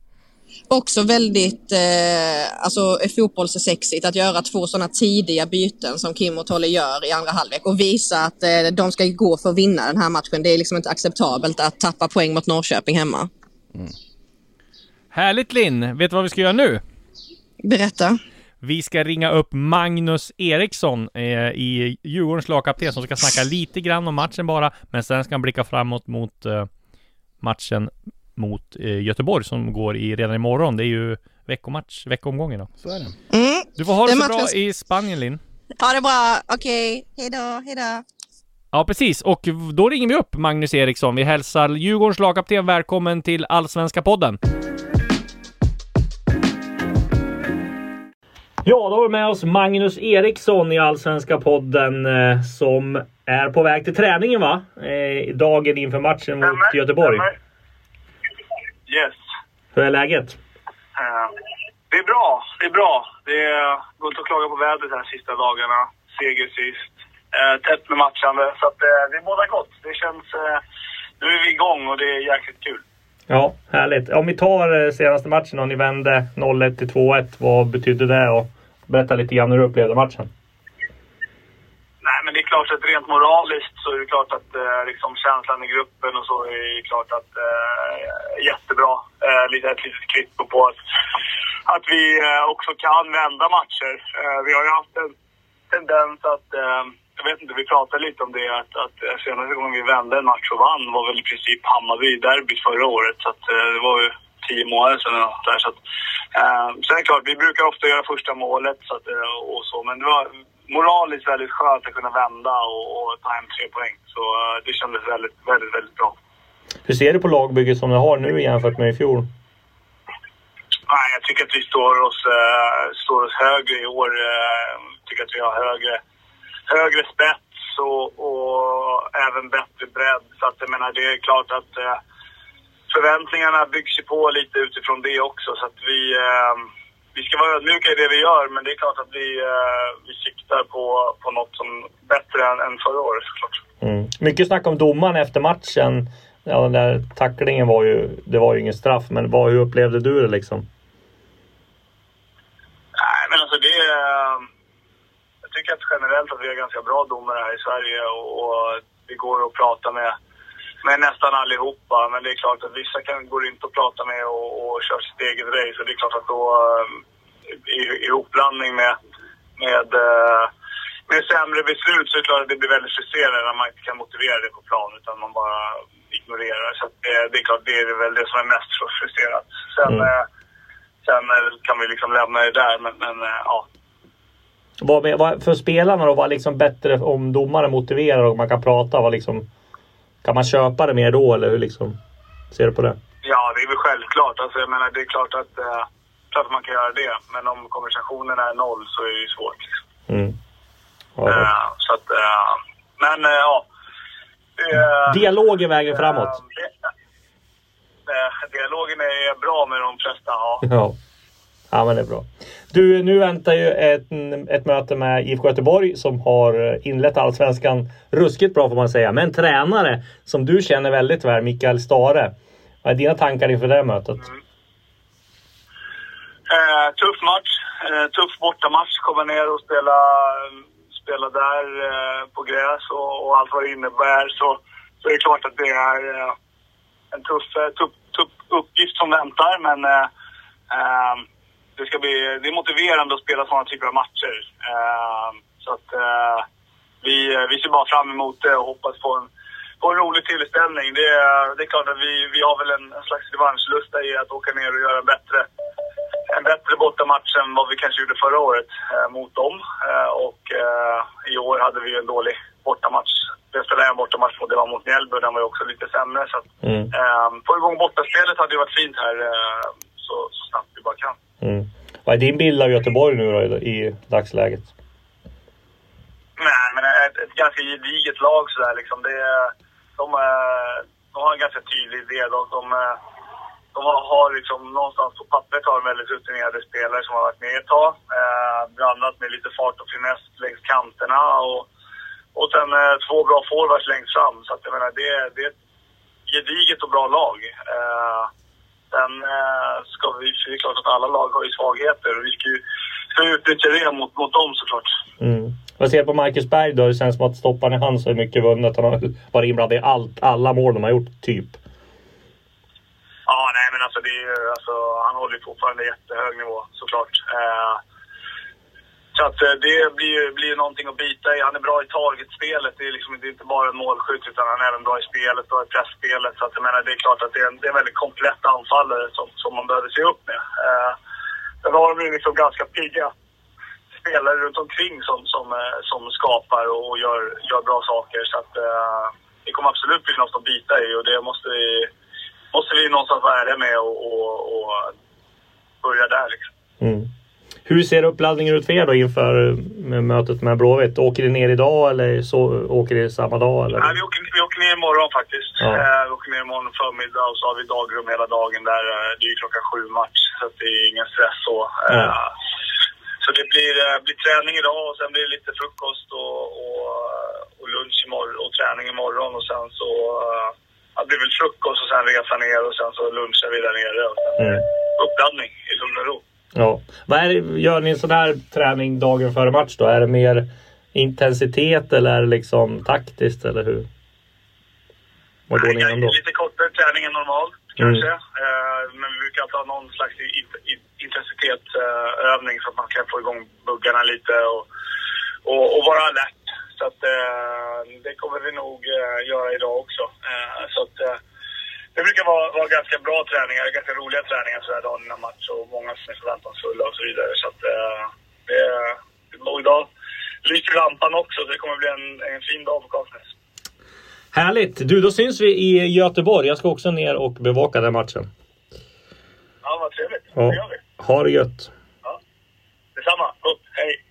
Också väldigt eh, alltså, fotbollssexigt att göra två sådana tidiga byten som Kim och Tolle gör i andra halvlek och visa att eh, de ska gå för att vinna den här matchen. Det är liksom inte acceptabelt att tappa poäng mot Norrköping hemma. Härligt Linn! Vet du vad vi ska göra nu? Berätta. Vi ska ringa upp Magnus Eriksson eh, i Djurgårdens lagkapten som ska snacka lite grann om matchen bara, men sen ska han blicka framåt mot eh, matchen mot eh, Göteborg som går i redan imorgon. Det är ju veckomatch, veckoomgången då. Så är det. Mm. Du får ha det Den så bra matchen- i Spanien Linn. Ha det bra. Okej, hejdå, hejdå. Ja, precis. Och då ringer vi upp Magnus Eriksson. Vi hälsar Djurgårdens lagkapten välkommen till Allsvenska podden. Ja, då har vi med oss Magnus Eriksson i Allsvenska podden eh, som är på väg till träningen va? Eh, dagen inför matchen mot Göteborg. stämmer. Yes. Hur är läget? Eh, det är bra. Det är bra. Det går inte att klaga på vädret här sista dagarna. Seger sist. Eh, tätt med matchande. Så att, eh, det är båda gott. Det känns... Nu är vi igång och det är jäkligt kul. Ja, härligt. Om vi tar senaste matchen och ni vände 0-1 till 2-1. Vad betydde det? Och berätta lite grann hur du upplevde matchen. Nej, men det är klart att rent moraliskt så är det klart att eh, liksom känslan i gruppen och så är klart att eh, jättebra. Eh, lite, ett litet kvitto på att, att vi eh, också kan vända matcher. Eh, vi har ju haft en tendens att, eh, jag vet inte, vi pratade lite om det, att, att senaste gången vi vände en match och vann var väl i princip Hammarby-derbyt förra året. Så att, eh, det var ju tio månader sedan där. Så att, eh, sen är det klart, vi brukar ofta göra första målet så att, eh, och så, men det var moraliskt väldigt skönt att kunna vända och, och ta hem tre poäng. Så eh, det kändes väldigt, väldigt, väldigt bra. Hur ser du på lagbygget som ni har nu jämfört med i fjol? Nej, jag tycker att vi står oss, eh, står oss högre i år. Uh, tycker att vi har högre, högre spets och, och även bättre bredd. Så att jag menar, det är klart att eh, förväntningarna byggs ju på lite utifrån det också. Så att vi, eh, vi ska vara ödmjuka i det vi gör, men det är klart att vi, eh, vi siktar på, på något som bättre än, än förra året såklart. Mm. Mycket snack om domaren efter matchen. Ja, den där tacklingen var ju, det var ju ingen straff, men vad, hur upplevde du det liksom? Nej, men alltså det... eh, Jag tycker att generellt att vi har ganska bra domare här i Sverige och, och det går att prata med, med nästan allihopa. Men det är klart att vissa kan, går inte att prata med och, och kör sitt eget race. Och det är klart att då eh, i, i ihopblandning med, med, eh, med sämre beslut så är det klart att det blir väldigt frustrerande när man inte kan motivera det på plan utan man bara ignorerar. Så det, det är klart, det är väl det som är mest frustrerat. Sen, Mm. eh, sen eh, kan vi liksom lämna det där, men, men ja. Vad, vad, för spelarna då, var liksom bättre om domaren motiverar och man kan prata? Vad liksom, kan man köpa det mer då eller hur liksom? Ser du på det? Ja, det är väl självklart. Alltså, jag menar, det är klart att, eh, klart att man kan göra det. Men om konversationen är noll så är det ju svårt. Liksom. Mm. Ja. Eh, så att, eh, men eh, ja. Dialog är vägen framåt. eh, eh, dialogen är bra med de flesta, ja. Ja ja, men det är bra. Du, nu väntar ju ett, ett möte med IFK Göteborg som har inlett allsvenskan ruskigt bra får man säga. Med en tränare som du känner väldigt väl, Mikael Stare. Vad är dina tankar inför det mötet? Eh, tuff match. Eh, tuff bortamatch. Komma ner och spela, spela där eh, på gräs och, och allt vad det innebär. Så, så är det klart att det är eh, en tuff, eh, tuff, tuff uppgift som väntar. Men eh, det, ska bli, det är motiverande att spela sådana typer av matcher. Eh, så att eh, vi, vi ser bara fram emot det och hoppas på en, på en rolig tillställning. Det, är- det är klart att vi, vi har väl en, en slags revanschlusta i att åka ner och göra en bättre en bättre bortamatch än vad vi kanske gjorde förra året eh, mot dem. Eh, och i år hade vi en dålig bortamatch. Jag spelade en bortamatch mot, det var mot Mjällby och den var ju också lite sämre. Så att, Mm. eh, få igång bortaspelet hade ju varit fint här eh, så, så snabbt vi bara kan. Mm. Vad är din bild av Göteborg nu då i, i dagsläget? Nej, men ett, ett ganska gediget lag sådär liksom. Det, de, de har en ganska tydlig idé. De, de, de har, har liksom någonstans på pappret har de väldigt rutinerade spelare som har varit med ett tag. Eh, blandat med lite fart och finess längs kanterna och, och sen eh, två bra forwards längst fram. Så att jag menar, det, det är ett gediget och bra lag. Eh, sen eh, ska vi, för det är klart att alla lag har ju svagheter och vi ska ju ska utnyttja det mot, mot dem såklart. Mm. Vad ser på Marcus Berg då? Det känns som att stopparen i hand så är mycket vunnet. Han har varit inblandad i allt, alla mål de har gjort, typ. Ja, nej men alltså, det är, alltså han håller ju fortfarande jättehög nivå såklart. Eh, så att eh, det blir ju blir någonting att bita i. Han är bra i targetspelet. Det är, liksom, det är inte bara en målskytt utan han är även bra i spelet och i pressspelet. Så att jag menar, det är klart att det är en, det är en väldigt komplett anfallare som, som man behöver se upp med. Eh, sen har de ju liksom ganska pigga spelare runt omkring som, som, eh, som skapar och gör, gör bra saker. Så att eh, det kommer absolut bli något att bita i och det måste vi, måste vi någonstans vara ärliga med och, och, och börja där liksom. Mm. Hur ser uppladdningen ut för er då inför eh, mötet med Blåvitt? Åker ni ner idag eller så åker ni samma dag? Eller? Nej, vi, åker, vi åker ner imorgon faktiskt. Ja. Eh, vi åker ner imorgon förmiddag och så har vi dagrum hela dagen där. eh, det är ju klockan sju match så det är ingen stress så. Ja. Så det blir, blir träning idag och sen blir det lite frukost och, och, och lunch imorgon och träning imorgon och sen så ja, det blir väl frukost och sen resa ner och sen så lunchar vi där nere. Och sen Mm. uppladdning i lugn och ro. Ja. Vad är, gör ni en sån här träning dagen före match då? Är det mer intensitet eller är det liksom taktiskt eller hur? Vad går ni igenom då? Lite kortare träning än normalt kanske. Eh, men vi brukar alltid ha någon slags intensitetsövning så att man kan få igång buggarna lite och, och, och vara alert. Så att eh, det kommer vi nog eh, göra idag också. Så att, det brukar vara, vara ganska bra träningar, ganska roliga träningar sådär dagen innan match och många som är förväntansfulla och så vidare. Så att eh, det, och idag lyser lampan också så det kommer bli en, en fin dag på Kaknäs. Härligt! Du, då syns vi i Göteborg. Jag ska också ner och bevaka den matchen. Ja, vad trevligt. Ja. Det gör vi. Ha det gött! Detsamma. Gott. Hej!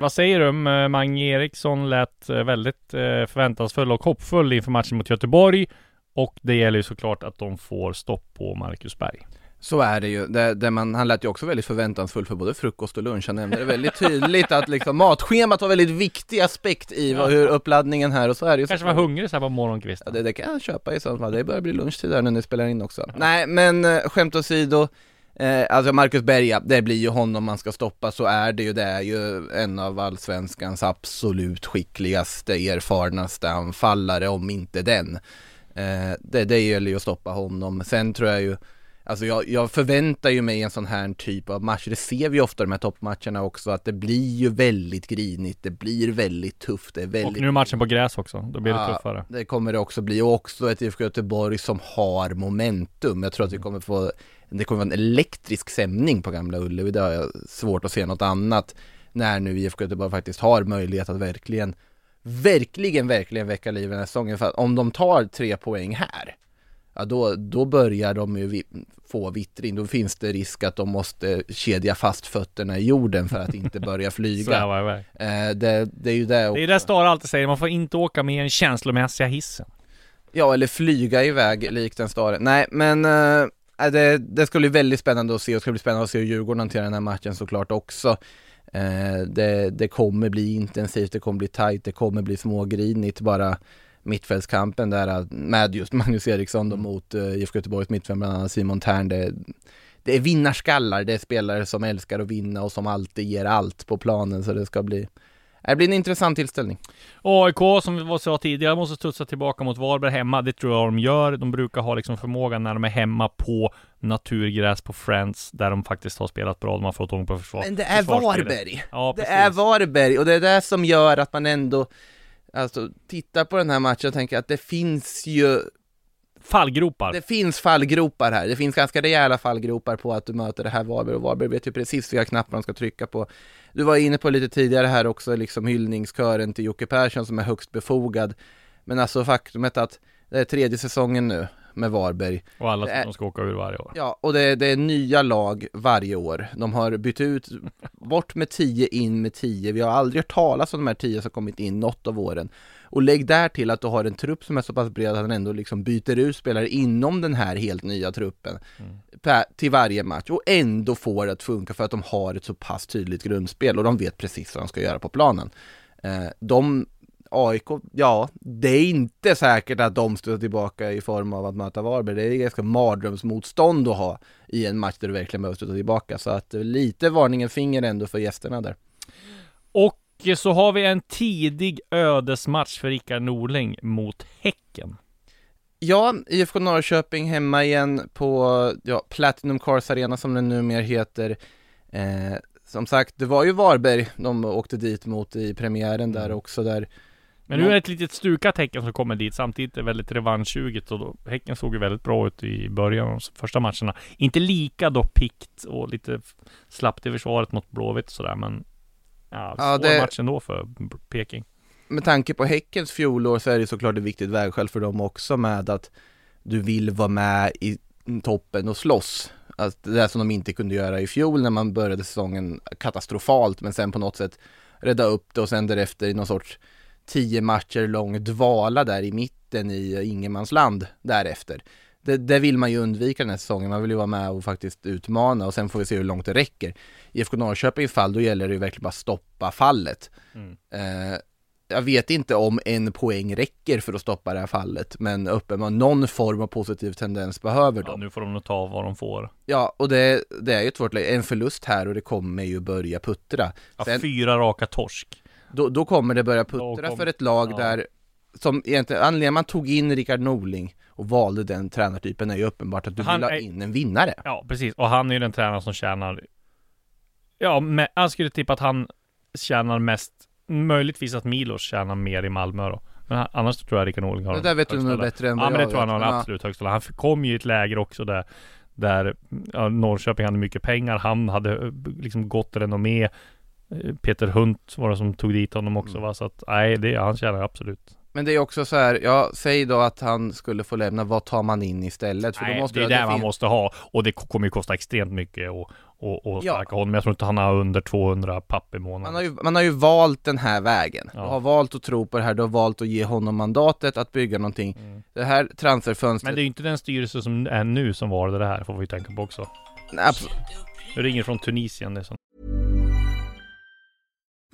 Vad säger du? om, eh, Mange Eriksson lät eh, väldigt eh, förväntansfull och hoppfull inför matchen mot Göteborg. Och det gäller ju såklart att de får stopp på Marcus Berg. Så är det ju. Det, det man, han lät ju också väldigt förväntansfull för både frukost och lunch. Han nämnde det väldigt tydligt att liksom matschemat var väldigt viktig aspekt i vad, hur uppladdningen här och så är det ju Kanske var hungrig så här på morgonkvisten. Ja, det, det kan jag köpa i så fall. Det börjar bli lunchtid där när ni spelar in också. Nej, men skämt åsido. Eh, alltså Marcus Berga, det blir ju honom man ska stoppa, så är det ju. Det är ju en av allsvenskans absolut skickligaste, erfarnaste anfallare, om inte den. Eh, det, det gäller ju att stoppa honom. Sen tror jag ju, alltså jag, jag förväntar ju mig en sån här typ av match. Det ser vi ofta i de här toppmatcherna också, att det blir ju väldigt grinigt, det blir väldigt tufft, det är väldigt Och nu är matchen på gräs också. Då blir det Ja, tuffare. Det kommer det också bli och också ett IFK Göteborg som har momentum. Jag tror att vi kommer få, det kommer vara en elektrisk stämning på Gamla Ullevi. Det har jag svårt att se något annat. När nu IFK Göteborg faktiskt har möjlighet att verkligen, verkligen, verkligen väcka liv i den här säsongen. För att om de tar tre poäng här, ja då, då börjar de ju få vittring. Då finns det risk att de måste kedja fast fötterna i jorden för att inte börja flyga. Eh, det, det är ju det Det är det Stara alltid säger, man får inte åka med den känslomässiga hissen. Ja, eller flyga iväg likt en stare. Nej, men äh, det, det ska bli väldigt spännande att se och det ska bli spännande att se hur Djurgården hanterar den här matchen såklart också. Eh, det, det kommer bli intensivt, det kommer bli tajt, det kommer bli smågrinigt bara mittfältskampen där äh, med just Magnus Eriksson då mot uh, IFK Göteborgs mittfält, bland annat Simon Tern. Det, det är vinnarskallar, det är spelare som älskar att vinna och som alltid ger allt på planen så det ska bli det blir en intressant tillställning. AIK, som vi sa tidigare, måste studsa tillbaka mot Varberg hemma. Det tror jag de gör. De brukar ha liksom förmågan när de är hemma på naturgräs på Friends, där de faktiskt har spelat bra. De har fått ordning på försvar. Men det är. Varberg! Ja, det är Varberg och det är det som gör att man ändå Alltså tittar på den här matchen och tänker att det finns ju Fallgropar. Det finns fallgropar här, det finns ganska rejäla fallgropar på att du möter det här Varberg och Varberg vet ju precis vilka knappar de ska trycka på Du var inne på lite tidigare här också liksom hyllningskören till Jocke Persson som är högst befogad Men alltså faktumet att det är tredje säsongen nu med Varberg Och alla är- de ska åka ur varje år. Ja, och det, är- det är nya lag varje år. De har bytt ut, bort med 10, in med 10. Vi har aldrig hört talas om de här 10 som kommit in något av åren. Och lägg där till att du har en trupp som är så pass bred att han ändå liksom byter ut spelare inom den här helt nya truppen per, till varje match och ändå får det att funka för att de har ett så pass tydligt grundspel och de vet precis vad de ska göra på planen. Eh, de AIK, ja, det är inte säkert att de står tillbaka i form av att möta Varberg. Det är ganska mardrömsmotstånd att ha i en match där du verkligen behöver stå tillbaka. Så att eh, lite varningen finger ändå för gästerna där. Och så har vi en tidig ödesmatch för Rickard Norling mot Häcken. Ja, IFK Norrköping hemma igen på ja, Platinum Cars Arena som den numera heter. Eh, som sagt, det var ju Varberg de åkte dit mot i premiären där också där. Men nu är det ett litet stukat Häcken som kommer dit. Samtidigt är det väldigt revanschsuget och då, Häcken såg ju väldigt bra ut i början av de första matcherna. Inte lika då pikt och lite slappt i försvaret mot Blåvitt och sådär men Ja, Ja, det- match ändå för Peking. med tanke på Häckens fjolår så är det såklart ett viktigt vägskäl för dem också med att du vill vara med i toppen och slåss. Alltså det som de inte kunde göra i fjol när man började säsongen katastrofalt men sen på något sätt rädda upp det och sen därefter i någon sorts tio matcher lång dvala där i mitten i ingenmansland därefter. Det, det vill man ju undvika den här säsongen, man vill ju vara med och faktiskt utmana och sen får vi se hur långt det räcker. IFK Norrköpings fall, då gäller det ju verkligen bara stoppa fallet. Mm. Eh, jag vet inte om en poäng räcker för att stoppa det här fallet, men uppenbarligen någon form av positiv tendens behöver Ja, de. nu får de nog ta vad de får. Ja, och det, det är ju ett svårt läge. En förlust här och det kommer ju börja puttra. Ja, Sen- fyra raka torsk. Då, då kommer det börja puttra kom- för ett lag ja. där, som egentligen, anledningen man tog in Rickard Norling och valde den tränartypen är ju uppenbart att du Han vill ha in en vinnare. Ja, precis. Och han är ju den tränaren som tjänar... Ja, men jag skulle tippa att han tjänar mest... Möjligtvis att Milos tjänar mer i Malmö då. Men annars tror jag Rickard Norling har Det där vet du nog bättre än Ja, vad men det jag tror jag han har Ja. absolut högsta. Han kom ju i ett läger också där där ja, Norrköping hade mycket pengar. Han hade eh, liksom gott renommé. Eh, Peter Hunt var det som tog dit honom också Mm. va. Så att nej, det, han tjänar absolut. Men det är också så här, ja, säg då att han skulle få lämna, vad tar man in istället? För Nej, då måste det är det man fin- måste ha. Och det kommer ju kosta extremt mycket och, och, och Ja. sparka honom. Jag tror inte han har under 200 papp i månaden. Man har, ju, man har ju valt den här vägen. Ja. Du har valt att tro på det här, du har valt att ge honom mandatet att bygga någonting. Mm. Det här transferfönstret, Men det är ju inte den styrelse som är nu som var det här, får vi tänka på också. Nej, abs- Nu ringer från Tunisien, det är som...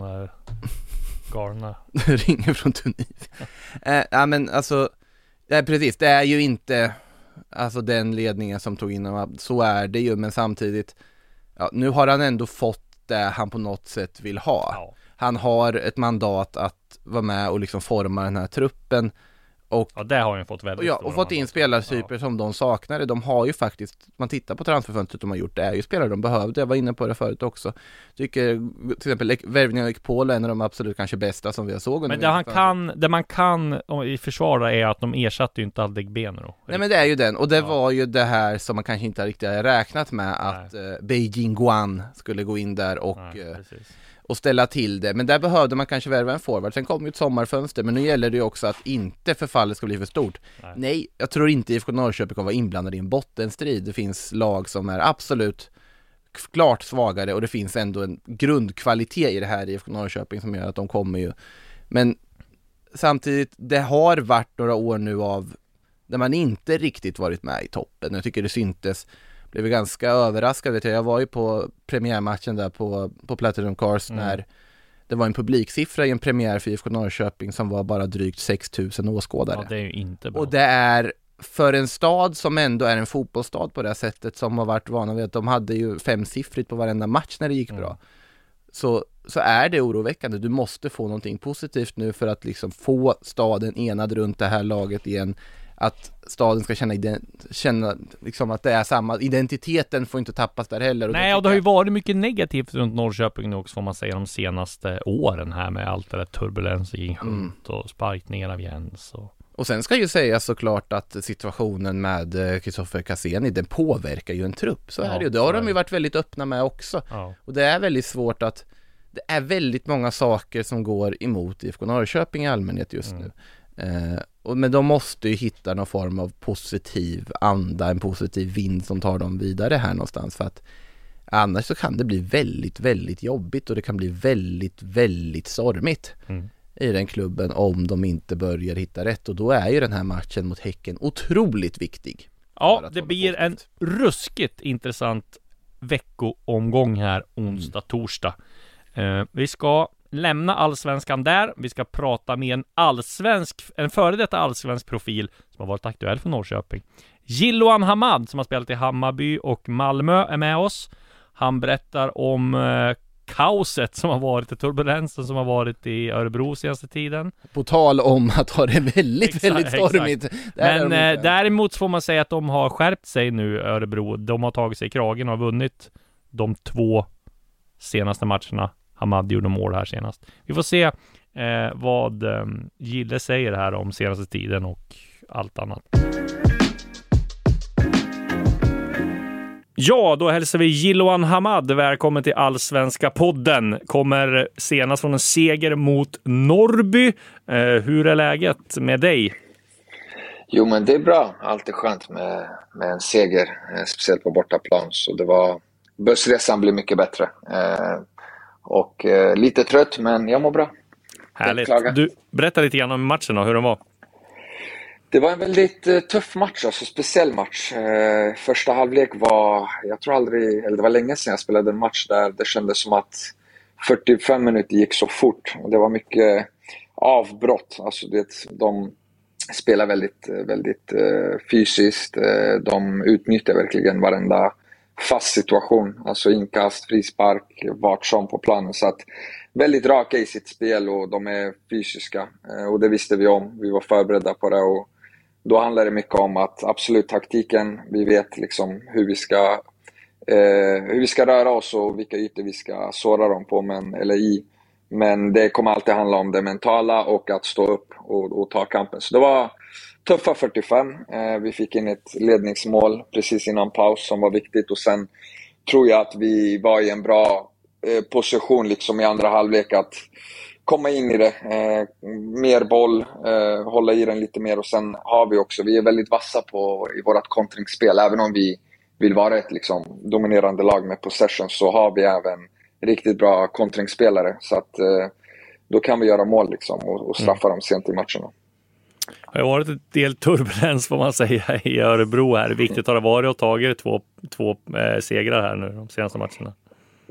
De här galna. ringer från Tunisien. Eh, ja men alltså, ja, precis, det är ju inte alltså den ledningen som tog in honom, så är det ju, men samtidigt, ja, nu har han ändå fått det han på något sätt vill ha. Ja. Han har ett mandat att vara med och liksom forma den här truppen och ja, det har han fått väldigt ja, och fått in spelartyper som de saknade. De har ju faktiskt, man tittar på transferfönstret de har gjort, det är ju spelare de behövde. Jag var inne på det förut också. Tycker till exempel värvningen av Ekpol är en av de absolut kanske bästa som vi såg under Men det han kan, det man kan i försvara är att de ersatte ju inte Adegbenro. Nej men det är ju den, och det Ja. var ju det här som man kanske inte riktigt hade räknat med att eh, Beijing Guan skulle gå in där och, Nej, eh. Och ställa till det. Men där behövde man kanske värva en forward. Sen kom ju ett sommarfönster, men nu gäller det ju också att inte förfallet ska bli för stort. Nej. Nej, jag tror inte IFK Norrköping kommer vara inblandade i en bottenstrid. Det finns lag som är absolut klart svagare och det finns ändå en grundkvalitet i det här IFK Norrköping som gör att de kommer ju. Men samtidigt, det har varit några år nu av där man inte riktigt varit med i toppen. Jag tycker det syntes blev ganska överraskad vet jag. Jag var ju på premiärmatchen där på, på Platinum Cars Mm. när det var en publiksiffra i en premiär för IFK Norrköping som var bara drygt 6000 åskådare. Ja, det är ju inte bra. Och det är för en stad som ändå är en fotbollsstad på det sättet som har varit vana vid att de hade ju femsiffrigt på varenda match när det gick Mm. bra. Så, så är det oroväckande. Du måste få någonting positivt nu för att liksom få staden enad runt det här laget igen. Att staden ska känna, känna liksom att det är samma, identiteten får inte tappas där heller. Och Nej, och det har ju varit mycket negativt runt Norrköping nu också får man säga de senaste åren här med allt det där turbulens i Mm. Och sparkningar av Jens och... och sen ska ju sägas såklart att situationen med eh, Kristoffer Cassini, den påverkar ju en trupp. Så Ja, är det ju. Det har de ju varit väldigt öppna med också. Ja. Och det är väldigt svårt att Det är väldigt många saker som går emot IFK Norrköping i allmänhet just Mm. nu eh, och, Men de måste ju hitta någon form av positiv anda, en positiv vind som tar dem vidare här någonstans för att Annars så kan det bli väldigt, väldigt jobbigt och det kan bli väldigt, väldigt stormigt Mm. i den klubben om de inte börjar hitta rätt och då är ju den här matchen mot Häcken otroligt viktig. Ja, det blir en ruskigt intressant veckoomgång här onsdag, torsdag. Eh, vi ska lämna allsvenskan där. Vi ska prata med en allsvensk, en före detta allsvensk profil som har varit aktuell för Norrköping. Jiloan Hamad som har spelat i Hammarby och Malmö är med oss. Han berättar om eh, kaoset som har varit, turbulensen som har varit i Örebro senaste tiden. På tal om att ha det väldigt, Exakt, väldigt stormigt. Men eh, däremot får man säga att de har skärpt sig nu, Örebro. De har tagit sig i kragen och har vunnit de två senaste matcherna. Hamad gjorde mål här senast. Vi får se eh, vad eh, Gille säger här om senaste tiden och allt annat. Ja, då hälsar vi Jiloan Hamad välkommen till Allsvenska podden. Kommer senast från en seger mot Norrby. Eh, hur är läget med dig? Jo, men det är bra. Alltid skönt med, med en seger, eh, speciellt på bortaplan. Så det var... Bussresan blev mycket bättre. Eh, och eh, lite trött, men jag mår bra. Härligt. Du, berätta lite grann om matchen och hur den var. Det var en väldigt uh, tuff match, alltså speciell match. Uh, första halvlek var, jag tror aldrig, eller det var länge sedan jag spelade en match där det kändes som att 45 minuter gick så fort. Det var mycket avbrott. Alltså det, de spelar väldigt, väldigt uh, fysiskt. de utnyttjar verkligen varenda fast situation. Alltså inkast, frispark, vart som på planen. Så att väldigt raka i sitt spel och de är fysiska. Eh, och det visste vi om. Vi var förberedda på det. Och då handlar det mycket om att absolut taktiken, vi vet liksom hur vi ska eh, hur vi ska röra oss och vilka ytor vi ska såra dem på, men, eller i. Men det kommer alltid handla om det mentala och att stå upp och, och ta kampen. Så det var tuffa 45. Eh, vi fick in ett ledningsmål precis innan paus som var viktigt och sen tror jag att vi var i en bra eh, position liksom i andra halvlek att komma in i det. Eh, mer boll, hålla i den lite mer och sen har vi också, vi är väldigt vassa på, i vårt kontringsspel. Även om vi vill vara ett liksom, dominerande lag med possession så har vi även riktigt bra kontringsspelare. Så att då kan vi göra mål liksom, och, och straffa mm. dem sent i matcherna. Det har varit en del turbulens får man säga i Örebro här. Viktigt har det varit att ta två, två eh, segrar här nu de senaste matcherna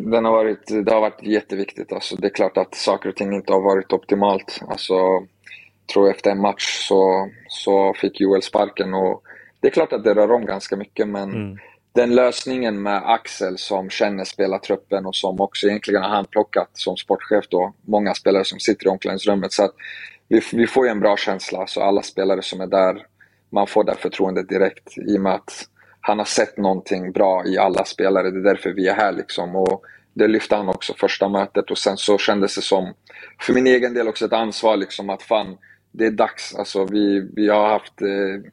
den har varit, det har varit jätteviktigt. Alltså, det är klart att saker och ting inte har varit optimalt. Alltså, tror efter en match så, så fick Joel sparken och det är klart att det rör om ganska mycket men mm. den lösningen med Axel som känner spelartruppen och som också egentligen har handplockat som sportchef då, många spelare som sitter i omklädningsrummet. Så att vi, vi får ju en bra känsla, så alla spelare som är där, man får det förtroendet direkt i och med att han har sett någonting bra i alla spelare. Det är därför vi är här liksom. Och det lyfte han också första mötet och sen så kändes det som, för min egen del också ett ansvar liksom att fan, det är dags. Alltså vi, vi har haft eh,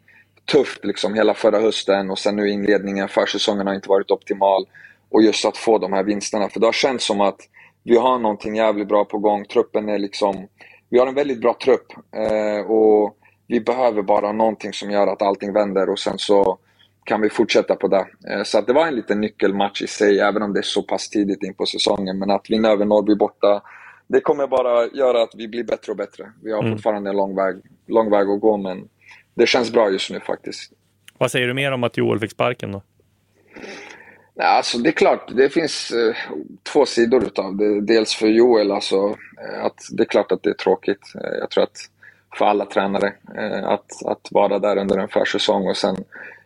tufft liksom hela förra hösten och sen nu inledningen, försäsongen har inte varit optimal. Och just att få de här vinsterna, för det har känts som att vi har någonting jävligt bra på gång. Truppen är liksom, vi har en väldigt bra trupp eh, och vi behöver bara någonting som gör att allting vänder och sen så kan vi fortsätta på det. Eh, så att det var en liten nyckelmatch i sig, även om det är så pass tidigt in på säsongen. Men att vinna över Norrby borta, det kommer bara göra att vi blir bättre och bättre. Vi har mm. fortfarande en lång väg, lång väg att gå, men det känns bra just nu faktiskt. Vad säger du mer om att Joel fick sparken då? Nej, alltså det är klart, det finns eh, två sidor utav det. Dels för Joel, alltså, eh, att det är klart att det är tråkigt. Eh, jag tror att för alla tränare eh, att, att vara där under en försäsong och sen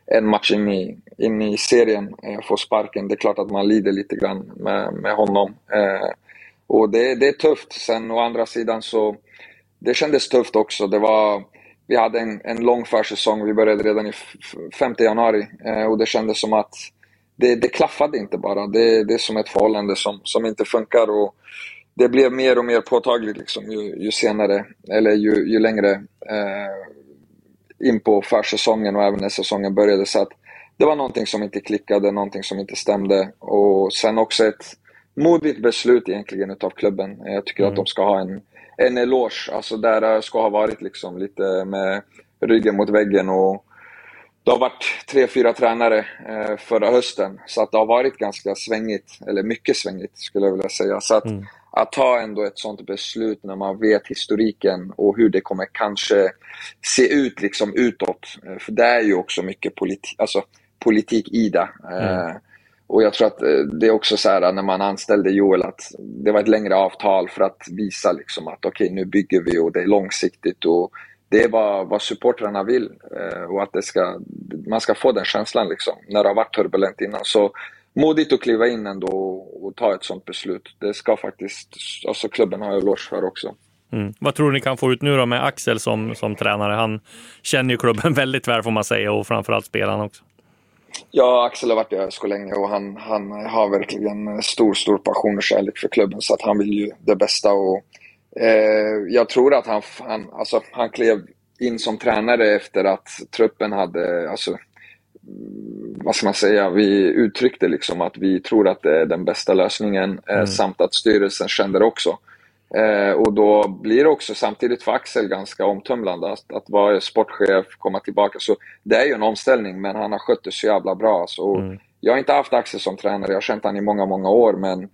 en match in i, in i serien eh, sparken. Det är klart att man lider lite grann med, med honom. Eh, och det, det är tufft. Sen å andra sidan så, det kändes tufft också. Det var, vi hade en, en lång försäsong. Vi började redan i 5 januari och det kändes som att det, det klaffade inte bara. Det, det är som ett förhållande som, som inte funkar. Och det blev mer och mer påtagligt liksom, ju, ju senare, eller ju, ju längre eh, in på försäsongen och även när säsongen började. Så att det var någonting som inte klickade, någonting som inte stämde. Och sen också ett modigt beslut egentligen utav klubben. Jag tycker mm. att de ska ha en, en eloge. Alltså där det ska ha varit liksom lite med ryggen mot väggen. och det har varit tre, fyra tränare eh, förra hösten, så att det har varit ganska svängigt, eller mycket svängigt skulle jag vilja säga. Så att mm att ta ändå ett sånt beslut när man vet historiken och hur det kommer kanske se ut liksom utåt. Eh, för det är ju också mycket politi alltså, politik i det. Mm. Eh, och jag tror att det är också så här när man anställde Joel att det var ett längre avtal för att visa liksom att okej okay, nu bygger vi och det är långsiktigt och det är vad, vad supportrarna vill eh, och att det ska, man ska få den känslan liksom när det har varit turbulent innan. Så modigt att kliva in ändå och ta ett sånt beslut. Det ska faktiskt alltså klubben ha eloge för också. Mm. Vad tror ni kan få ut nu då med Axel som, som tränare? Han känner ju klubben väldigt väl får man säga och framförallt spelarna också. Ja, Axel har varit i ÖSK länge och han, han har verkligen stor, stor passion och kärlek för klubben så att han vill ju det bästa. Och, eh, jag tror att han, han, alltså, han klev in som tränare efter att truppen hade, alltså, vad ska man säga, vi uttryckte liksom att vi tror att det är den bästa lösningen eh, samt att styrelsen kände det också. Eh, och då blir det också samtidigt för Axel ganska omtumlande att, att vara sportchef, komma tillbaka. Så det är ju en omställning, men han har skött det så jävla bra. Så mm. Jag har inte haft Axel som tränare, jag har känt honom i många, många år, men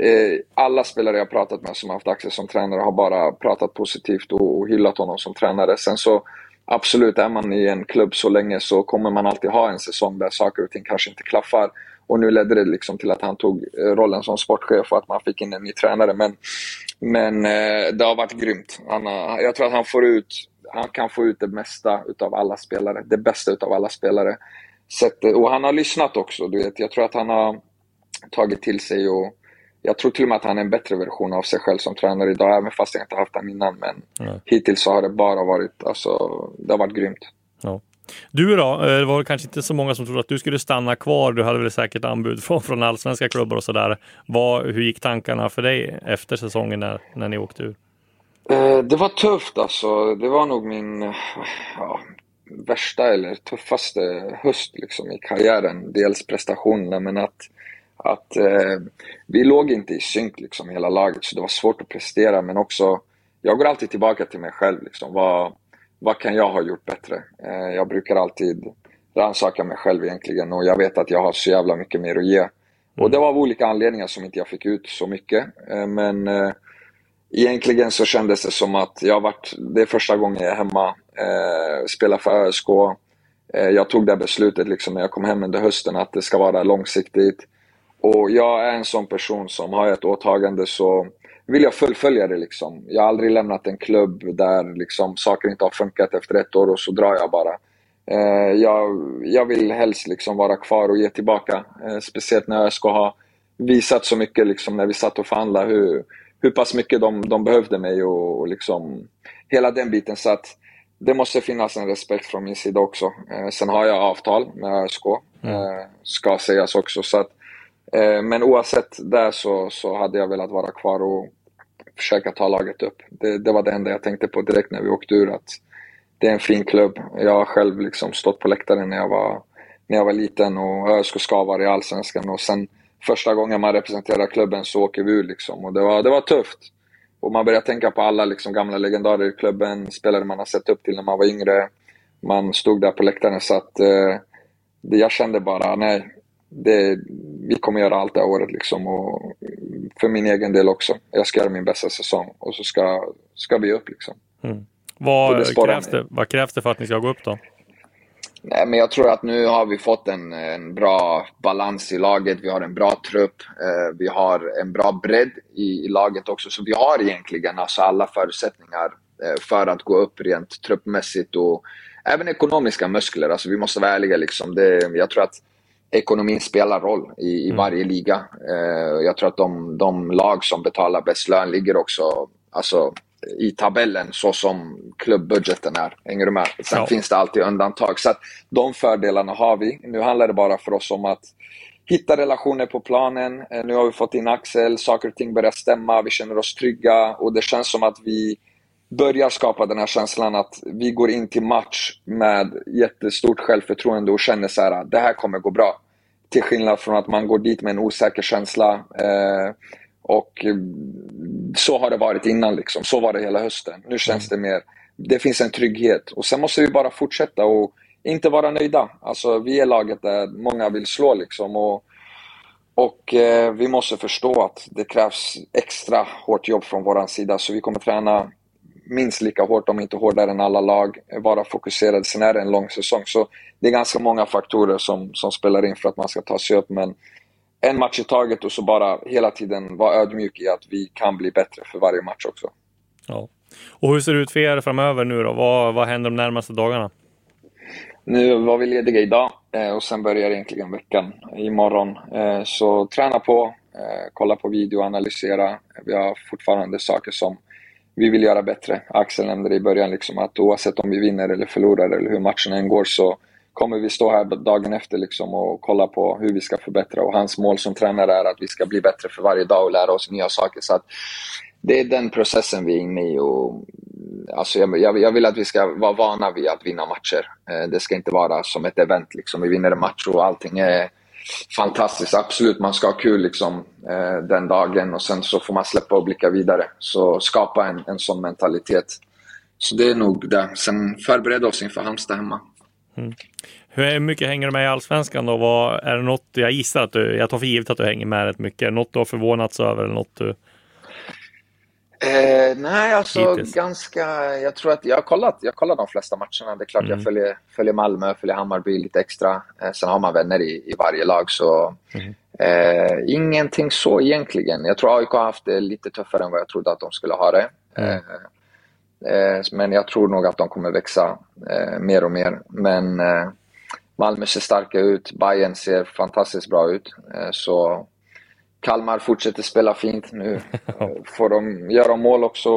Eh, alla spelare jag pratat med som haft Axel som tränare har bara pratat positivt och, hyllat honom som tränare. Sen så absolut, är man i en klubb så länge så kommer man alltid ha en säsong där saker och ting kanske inte klaffar. Och nu ledde det liksom till att han tog eh, rollen som sportchef och att man fick in en ny tränare. Men, men eh, det har varit grymt. Han har, jag tror att han, får ut, han kan få ut det mesta utav alla spelare. Det bästa utav alla spelare. och han har lyssnat också. Du vet. Jag tror att han har tagit till sig och jag tror till och med att han är en bättre version av sig själv som tränare idag, även fast jag inte haft honom innan. Men ja. hittills så har det bara varit, alltså, det har varit grymt. Ja. Du då? Eh, det var kanske inte så många som trodde att du skulle stanna kvar. Du hade väl säkert anbud från, från allsvenska klubbar och sådär. Hur gick tankarna för dig efter säsongen när, när ni åkte ur? Eh, det var tufft alltså. Det var nog min ja, värsta eller tuffaste höst liksom, i karriären. Dels prestationerna men att att eh, vi låg inte i synk liksom hela laget så det var svårt att prestera men också jag går alltid tillbaka till mig själv liksom. Vad, vad kan jag ha gjort bättre? Eh, jag brukar alltid rannsaka mig själv egentligen och jag vet att jag har så jävla mycket mer att ge. Mm. Och det var av olika anledningar som inte jag fick ut så mycket. Eh, men eh, egentligen så kändes det som att jag varit, det är första gången jag är hemma, eh, spelar för ÖSK. Eh, jag tog det beslutet liksom när jag kom hem under hösten att det ska vara långsiktigt. Och jag är en sån person som har ett åtagande så vill jag fullfölja det liksom. Jag har aldrig lämnat en klubb där liksom saker inte har funkat efter ett år och så drar jag bara. Eh, jag, jag vill helst liksom vara kvar och ge tillbaka. Eh, speciellt när jag ska ha visat så mycket liksom när vi satt och förhandlade hur, hur pass mycket de, de behövde mig och, och liksom hela den biten. Så att det måste finnas en respekt från min sida också. Eh, sen har jag avtal med ÖSK, mm. Eh, ska sägas också. Så att Eh, men oavsett det så, så hade jag velat vara kvar och försöka ta laget upp. Det, det, var det enda jag tänkte på direkt när vi åkte ur. Att det är en fin klubb. Jag har själv liksom stått på läktaren när jag var, när jag var liten och ÖSK ska vara i Allsvenskan. Och sen första gången man representerar klubben så åker vi ur. Liksom. Och det, var, det var tufft. Och man börjar tänka på alla liksom gamla legendarer i klubben, spelare man har sett upp till när man var yngre. Man stod där på läktaren så att eh, jag kände bara, nej, det, vi kommer göra allt det här året liksom och för min egen del också. Jag ska göra min bästa säsong och så ska, ska vi upp liksom. Mm. Vad, det krävs det, vad krävs det för att ni ska gå upp då? Nej, men jag tror att nu har vi fått en, en bra balans i laget. Vi har en bra trupp. Eh, vi har en bra bredd i, i, laget också. Så vi har egentligen alltså alla förutsättningar eh, för att gå upp rent truppmässigt och även ekonomiska muskler. Alltså vi måste vara ärliga. Liksom. Det, jag tror att ekonomin spelar roll i, i mm. varje liga. Eh, jag tror att de, de, lag som betalar bäst lön ligger också alltså, i tabellen så som klubbbudgeten är. Hänger du med? Sen ja. finns det alltid undantag. Så att de fördelarna har vi. Nu handlar det bara för oss om att hitta relationer på planen. Eh, nu har vi fått in Axel, saker och ting börjar stämma, vi känner oss trygga och det känns som att vi börjar skapa den här känslan att vi går in till match med jättestort självförtroende och känner så här, det här kommer gå bra. Till skillnad från att man går dit med en osäker känsla. Eh, och så har det varit innan liksom. Så var det hela hösten. Nu känns det mer, det finns en trygghet. Och sen måste vi bara fortsätta och inte vara nöjda. Alltså vi är laget där många vill slå liksom. Och, och eh, vi måste förstå att det krävs extra hårt jobb från vår sida. Så vi kommer träna minst lika hårt, om inte hårdare än alla lag, vara fokuserade. Sen är det en lång säsong. Så det är ganska många faktorer som, som spelar in för att man ska ta sig upp. Men en match i taget och så bara hela tiden vara ödmjuk i att vi kan bli bättre för varje match också. Ja. Och hur ser det ut för er framöver nu då? Vad, vad händer de närmaste dagarna? Nu var vi lediga idag eh, och sen börjar egentligen veckan imorgon. Eh, så träna på, eh, kolla på video, analysera. Vi har fortfarande saker som vi vill göra bättre. Axel nämnde det i början, liksom, att oavsett om vi vinner eller förlorar eller hur matchen än går så kommer vi stå här dagen efter liksom, och kolla på hur vi ska förbättra. Och hans mål som tränare är att vi ska bli bättre för varje dag och lära oss nya saker. Så att det är den processen vi är inne i och alltså jag, jag, jag, vill att vi ska vara vana vid att vinna matcher. Eh, det ska inte vara som ett event, liksom. vi vinner en match och allting är fantastiskt. Absolut, man ska ha kul liksom, eh, den dagen och sen så får man släppa och blicka vidare. Så skapa en, en sån mentalitet. Så det är nog det. Sen förbereda oss inför Halmstad hemma. Mm. Hur mycket hänger du med i Allsvenskan då? Vad, är det något, jag gissar att du, jag tar för givet att du hänger med rätt mycket. Är det något du har förvånats över eller något du Eh, nej, alltså Hittills. ganska... Jag tror att jag har kollat, jag kollat de flesta matcherna. Det är klart mm. jag följer, följer Malmö, följer Hammarby lite extra. Eh, sen har man vänner i, i varje lag, så... Mm. Eh, ingenting så egentligen. Jag tror AIK har haft det lite tuffare än vad jag trodde att de skulle ha det. Mm. Eh, eh men jag tror nog att de kommer växa eh, mer och mer. Men Malmö ser starka ut, Bayern ser fantastiskt bra ut. så Kalmar fortsätter spela fint nu. Får de göra mål också.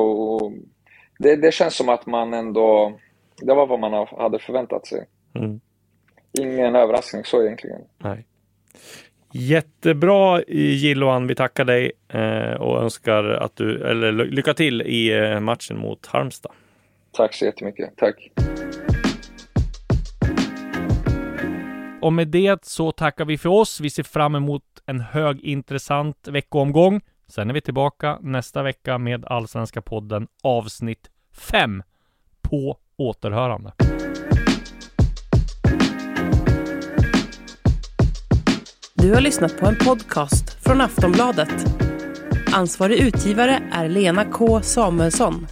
Det, det, känns som att man ändå... Det var vad man hade förväntat sig. Mm. Ingen överraskning så egentligen. Nej. Jättebra Gilloan, vi tackar dig eh, och önskar att du, eller lycka till i eh, matchen mot Halmstad. Tack så jättemycket. Tack. Och med det så tackar vi för oss. Vi ser fram emot en högintressant veckoomgång. Sen är vi tillbaka nästa vecka med Allsvenska podden avsnitt 5. På återhörande. Du har lyssnat på en podcast från Aftonbladet. Ansvarig utgivare är Lena K Samuelsson.